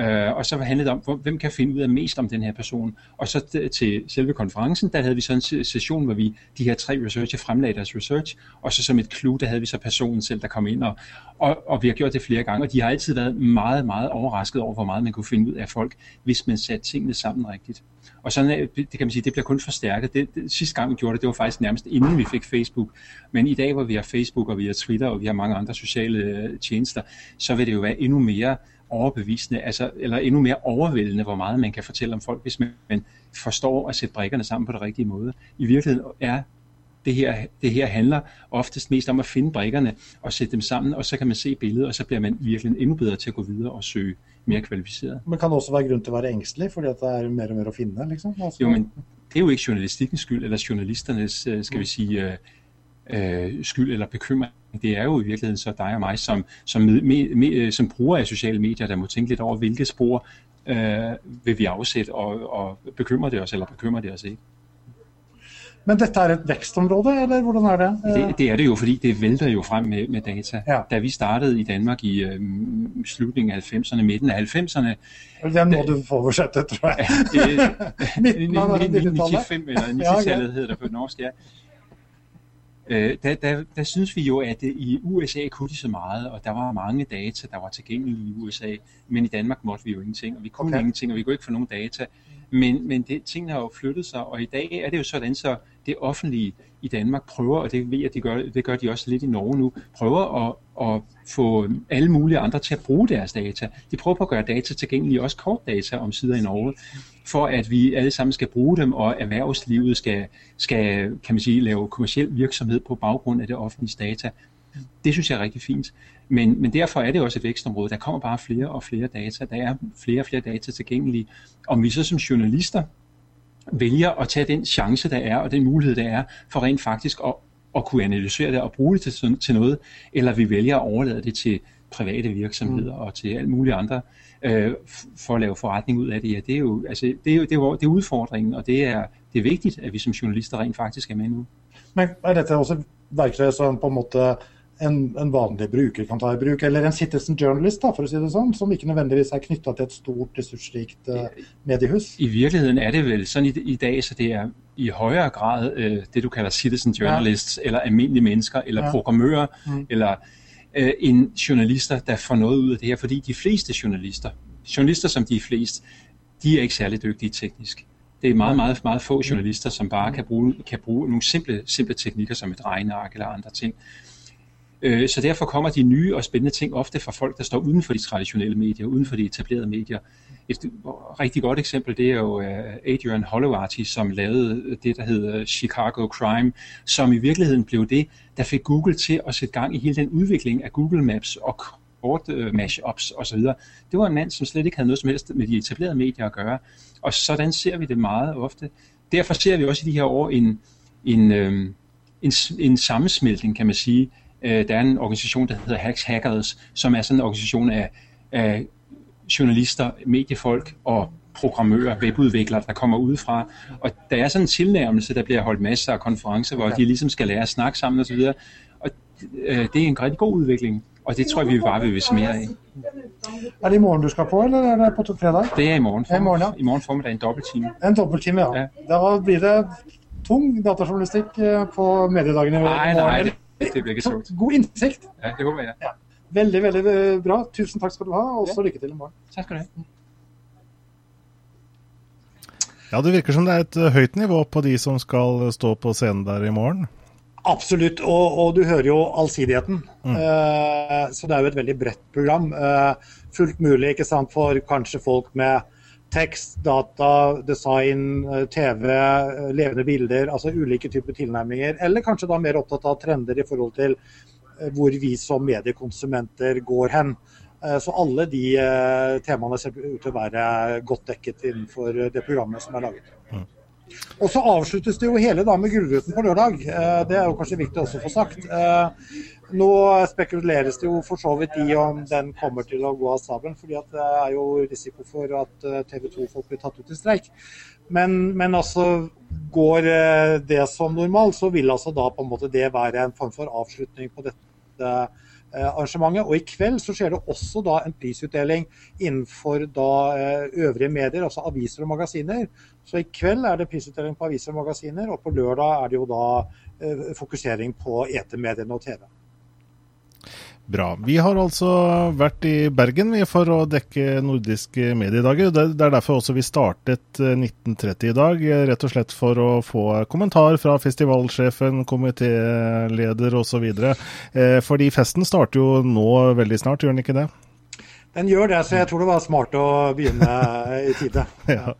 Øh, og så handlede det om, hvem kan finde ud af mest om den her person. Og så til selve konferencen, der havde vi så en session, hvor vi, de her tre researcher fremlagde deres research, og så som et clue, der havde vi så personen selv, der kom ind, og, og, og vi har gjort det flere gange, og de har altid været meget, meget overrasket over, hvor meget man kunne finde ud af folk, hvis man satte tingene sammen rigtigt. Og sådan, er- det kan man sige, det bliver kun forstærket. Det, det, sidste gang vi gjorde det, det var faktisk nærmest inden vi fik Facebook. Men i dag, hvor vi har Facebook, og vi har Twitter, og vi har mange andre sociale øh, tjenester, så vil det jo være endnu mere overbevisende, altså, eller endnu mere overvældende, hvor meget man kan fortælle om folk, hvis man, forstår at sætte brikkerne sammen på den rigtige måde. I virkeligheden er det her, det her handler oftest mest om at finde brikkerne og sætte dem sammen, og så kan man se billedet, og så bliver man virkelig endnu bedre til at gå videre og søge mere kvalificeret. Men kan det også være grund til å være engstelig, fordi at det er mer og mer å finne, liksom? Altså, Jo, men det er jo ikke journalistikkens skyld, eller journalisternes, øh, skal vi sige, øh, øh, skyld eller bekymring. Det er jo i virkeligheden så dig og mig, som, som, med, med, med, som bruger af sociale medier, der må tænke lidt over, hvilke spor øh, vil vi afsætte, og, og bekymrer det os, eller bekymrer det os ikke. Men dette er et vekstområde, eller hvordan er det? Det, det er det jo, fordi det vælter jo frem med, med data. Ja. Da vi startede i Danmark i øh, slutningen af 90'erne, midten af 90'erne, Den må du få oversette, tror jeg. det, Midten av 90-tallet. 95 eller Ja, 90-tallet hedder det på norsk, ja. Øh, der, der, der synes vi jo, at i USA kunne de så meget, og der var mange data, der var tilgængelige i USA, men i Danmark måtte vi jo ingenting, og vi kunne okay. ingenting, og vi kunne ikke få nogen data. Men, men det, tingene har jo flyttet sig, og i dag er det jo sådan, så det offentlige i Danmark prøver, og det ved jeg, de gør, det gør de også lidt i Norge nu, prøver at, at få alle mulige andre til at bruge deres data. De prøver på at gøre data tilgængelige, også kortdata om sider i Norge, for at vi alle sammen skal bruge dem, og erhvervslivet skal, skal kan man sige, lave kommersiel virksomhed på baggrund af det offentlige data. Det synes jeg er rigtig fint. Men, men derfor er det også et vækstområde. Der kommer bare flere og flere data. Der er flere og flere data tilgængelige. Om vi så som journalister vælger at tage den chance, der er, og den mulighed, der er, for rent faktisk at, at kunne analysere det og bruge det til, til noget, eller vi vælger at overlade det til private virksomheder og til alt muligt andre, øh, f- for at lave forretning ud af det, ja, det er jo, altså, det er jo det er, det er udfordringen, og det er, det er vigtigt, at vi som journalister rent faktisk er med nu. Men er dette også verktøy som på en måte en, en, vanlig bruker kan ta i bruk. Eller en citizen journalist, da, for å si det sånn, som ikke nødvendigvis er knytta til et stort, ressursrikt uh, mediehus. I virkeligheten er det vel sånn i, i dag så det er i høyere grad uh, det du kaller citizen journalists, ja. eller alminnelige mennesker, eller ja. programmører, mm. eller uh, end journalister der får noe ut av det her. Fordi de fleste journalister, journalister som de er flest, de er ikke særlig dyktige teknisk. Det er meget, meget, meget få journalister som bare kan bruke, kan bruge nogle simple, simple teknikker som et regneark eller andre ting. Øh, så derfor kommer de nye og spændende ting ofte fra folk, der står uden for de traditionelle medier, uden for de etablerede medier. Et rigtig godt eksempel, det er jo øh, Adrian Holowarty, som lavede det, der hedder Chicago Crime, som i virkeligheden blev det, der fik Google til at sætte gang i hele den udvikling af Google Maps og kort uh, mashups osv. Det var en mand, som slet ikke havde noget som helst med de etablerede medier at gøre. Og sådan ser vi det meget ofte. Derfor ser vi også i de her år en, en, en, en sammensmeltning, kan man sige, Øh, der er en organisation, der hedder Hacks Hackers, som er sådan en organisation af, af journalister, mediefolk og programmører, webudviklere, der kommer udefra. Og der er sådan en tilnærmelse, der bliver holdt masser af konferencer, hvor de ligesom skal lære at snakke sammen osv. Og øh, det er en rigtig god udvikling, og det tror jeg, vi bare vil vise mere af. Er det i morgen du skal på, eller er det på fredag? Det er i morgen. Form, i morgen, ja. I morgen formiddag en dobbelttime. En dobbelttime, ja. ja. Da blir det tung datajournalistikk øh, på mediedagene i morgen. Nei, nei, det blir ikke så God innsikt. Ja, det håper jeg. Ja. Veldig, veldig bra. Tusen takk skal du ha, og så lykke til i morgen. Takk skal du ha. Ja, Det virker som det er et eh, høyt nivå på de som skal stå på scenen der i morgen. Absolutt, og, og du hører jo allsidigheten. Mm. Uh, så det er jo et veldig bredt program. Uh, fullt mulig ikke sant, for kanskje folk med tekst, data, design, eh, TV, eh, levende bilder, altså ulike typer tilnærminger. Eller kanskje da mer opptatt av trender i forhold til eh, hvor vi som mediekonsumenter går hen. Så alle de temaene ser ut til å være godt dekket innenfor det programmet som er laget. Mm. Og så avsluttes det jo hele da med Gullruten på lørdag. Det er jo kanskje viktig også å få sagt. Nå spekuleres det jo for så vidt i om den kommer til å gå av stabelen, fordi det er jo risiko for at eh, TV 2-folk blir tatt ut i streik. Men, men, altså går eh, det som normalt, så vil altså da på en måte det være en form for avslutning på dette eh, arrangementet. Og i kveld så skjer det også da en prisutdeling innenfor da øvrige medier, altså aviser og magasiner. Så i kveld er det prisutdeling på aviser og magasiner, og på lørdag er det jo da fokusering på etermediene og TV. Bra. Vi har altså vært i Bergen for å dekke nordiske mediedager. Det er derfor også vi startet 1930 eh, i dag, eh, rett og slett for å få kommentar fra festivalsjefen, komitéleder osv. Eh, fordi festen starter jo nå veldig snart, gjør den ikke det? Den gjør det, så jeg tror det var smart å begynne i tide. ja.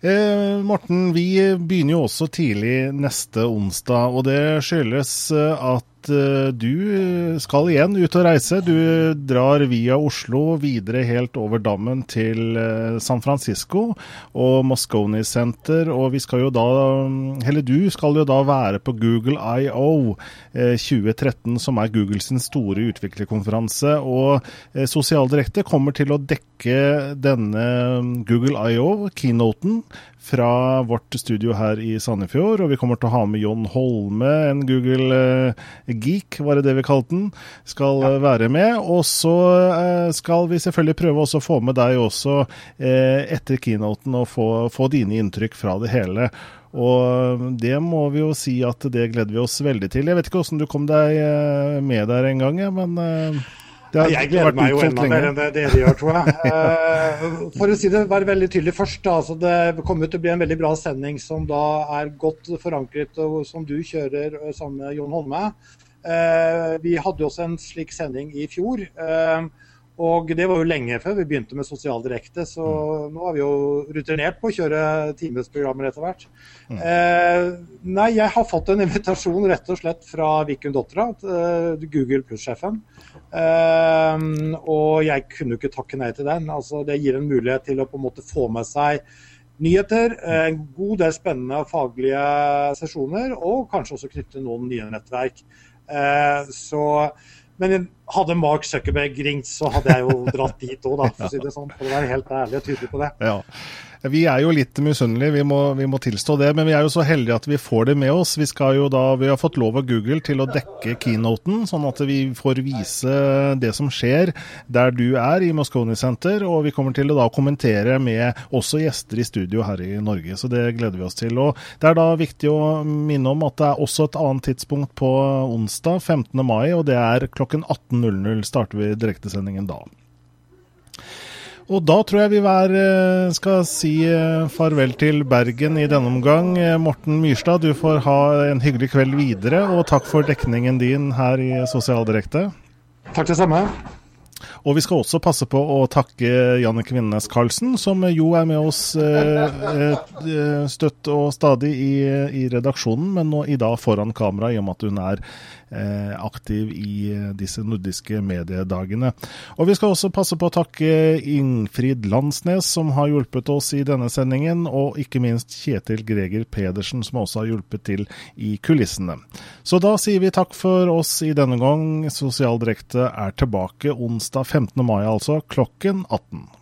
Eh, Morten, vi begynner jo også tidlig neste onsdag, og det skyldes at Eh, du skal igjen ut og reise. Du drar via Oslo videre helt over dammen til eh, San Francisco og Moscone Center. Og vi skal jo da, eller du skal jo da være på Google IO 2013, eh, som er Googles store utviklerkonferanse. Og Sosialdirekte kommer til å dekke denne Google IO, keynoten, fra vårt studio her i Sandefjord. Og vi kommer til å ha med John Holme, en Google-geek, var det det vi kalte den, skal ja. være med. Og så eh, skal vi selvfølgelig prøve også å få med deg også eh, etter keynoten og få, få dine inntrykk fra det hele. Og det må vi jo si at det gleder vi oss veldig til. Jeg vet ikke åssen du kom deg eh, med der en gang, men har, jeg gleder meg jo enda mer enn det dere gjør, tror jeg. Eh, for å si det, være veldig tydelig først. Da, så det kommer til å bli en veldig bra sending som da er godt forankret, og som du kjører eh, sammen med Jon Holme. Eh, vi hadde også en slik sending i fjor. Og det var jo lenge før vi begynte med Sosial Direkte, så mm. nå har vi jo rutinert på å kjøre timesprogrammer etter hvert. Mm. Eh, nei, jeg har fått en invitasjon rett og slett fra Vikun Dotra, Google Pluss-sjefen. Eh, og jeg kunne ikke takke nei til den. Altså, det gir en mulighet til å på en måte få med seg nyheter, en god del spennende faglige sesjoner, og kanskje også knytte noen nye nettverk. Eh, så, men hadde Mark Zuckerberg ringt, så hadde jeg jo dratt dit òg, for å si det sånn. For å være helt ærlig og tydelig på det. Ja. Vi er jo litt misunnelige, vi, vi, må tilstå det. Men vi er jo så heldige at vi får det med oss. Vi, da, vi har fått lov av Google til å dekke keynoten, sånn at vi får vise det som skjer der du er, i Moscone Center. Og vi kommer til å da kommentere med også gjester i studio her i Norge, så det gleder vi oss til. Og Det er da viktig å minne om at det er også et annet tidspunkt på onsdag, 15. mai, og det er klokken 18.00 starter vi direktesendingen da. Og da tror jeg vi hver eh, skal si eh, farvel til Bergen i denne omgang. Eh, Morten Myrstad, du får ha en hyggelig kveld videre, og takk for dekningen din her i Sosialdirekte. Takk det samme. Og vi skal også passe på å takke Janne Kvinnes Karlsen, som jo er med oss støtt og stadig i, i redaksjonen, men nå i dag foran kamera, i og med at hun er Eh, aktiv i eh, disse nordiske mediedagene. Og Vi skal også passe på å takke Ingfrid Landsnes, som har hjulpet oss i denne sendingen, og ikke minst Kjetil Greger Pedersen, som også har hjulpet til i kulissene. Så da sier vi takk for oss i denne gang. Sosial Direkte er tilbake onsdag 15. mai, altså klokken 18.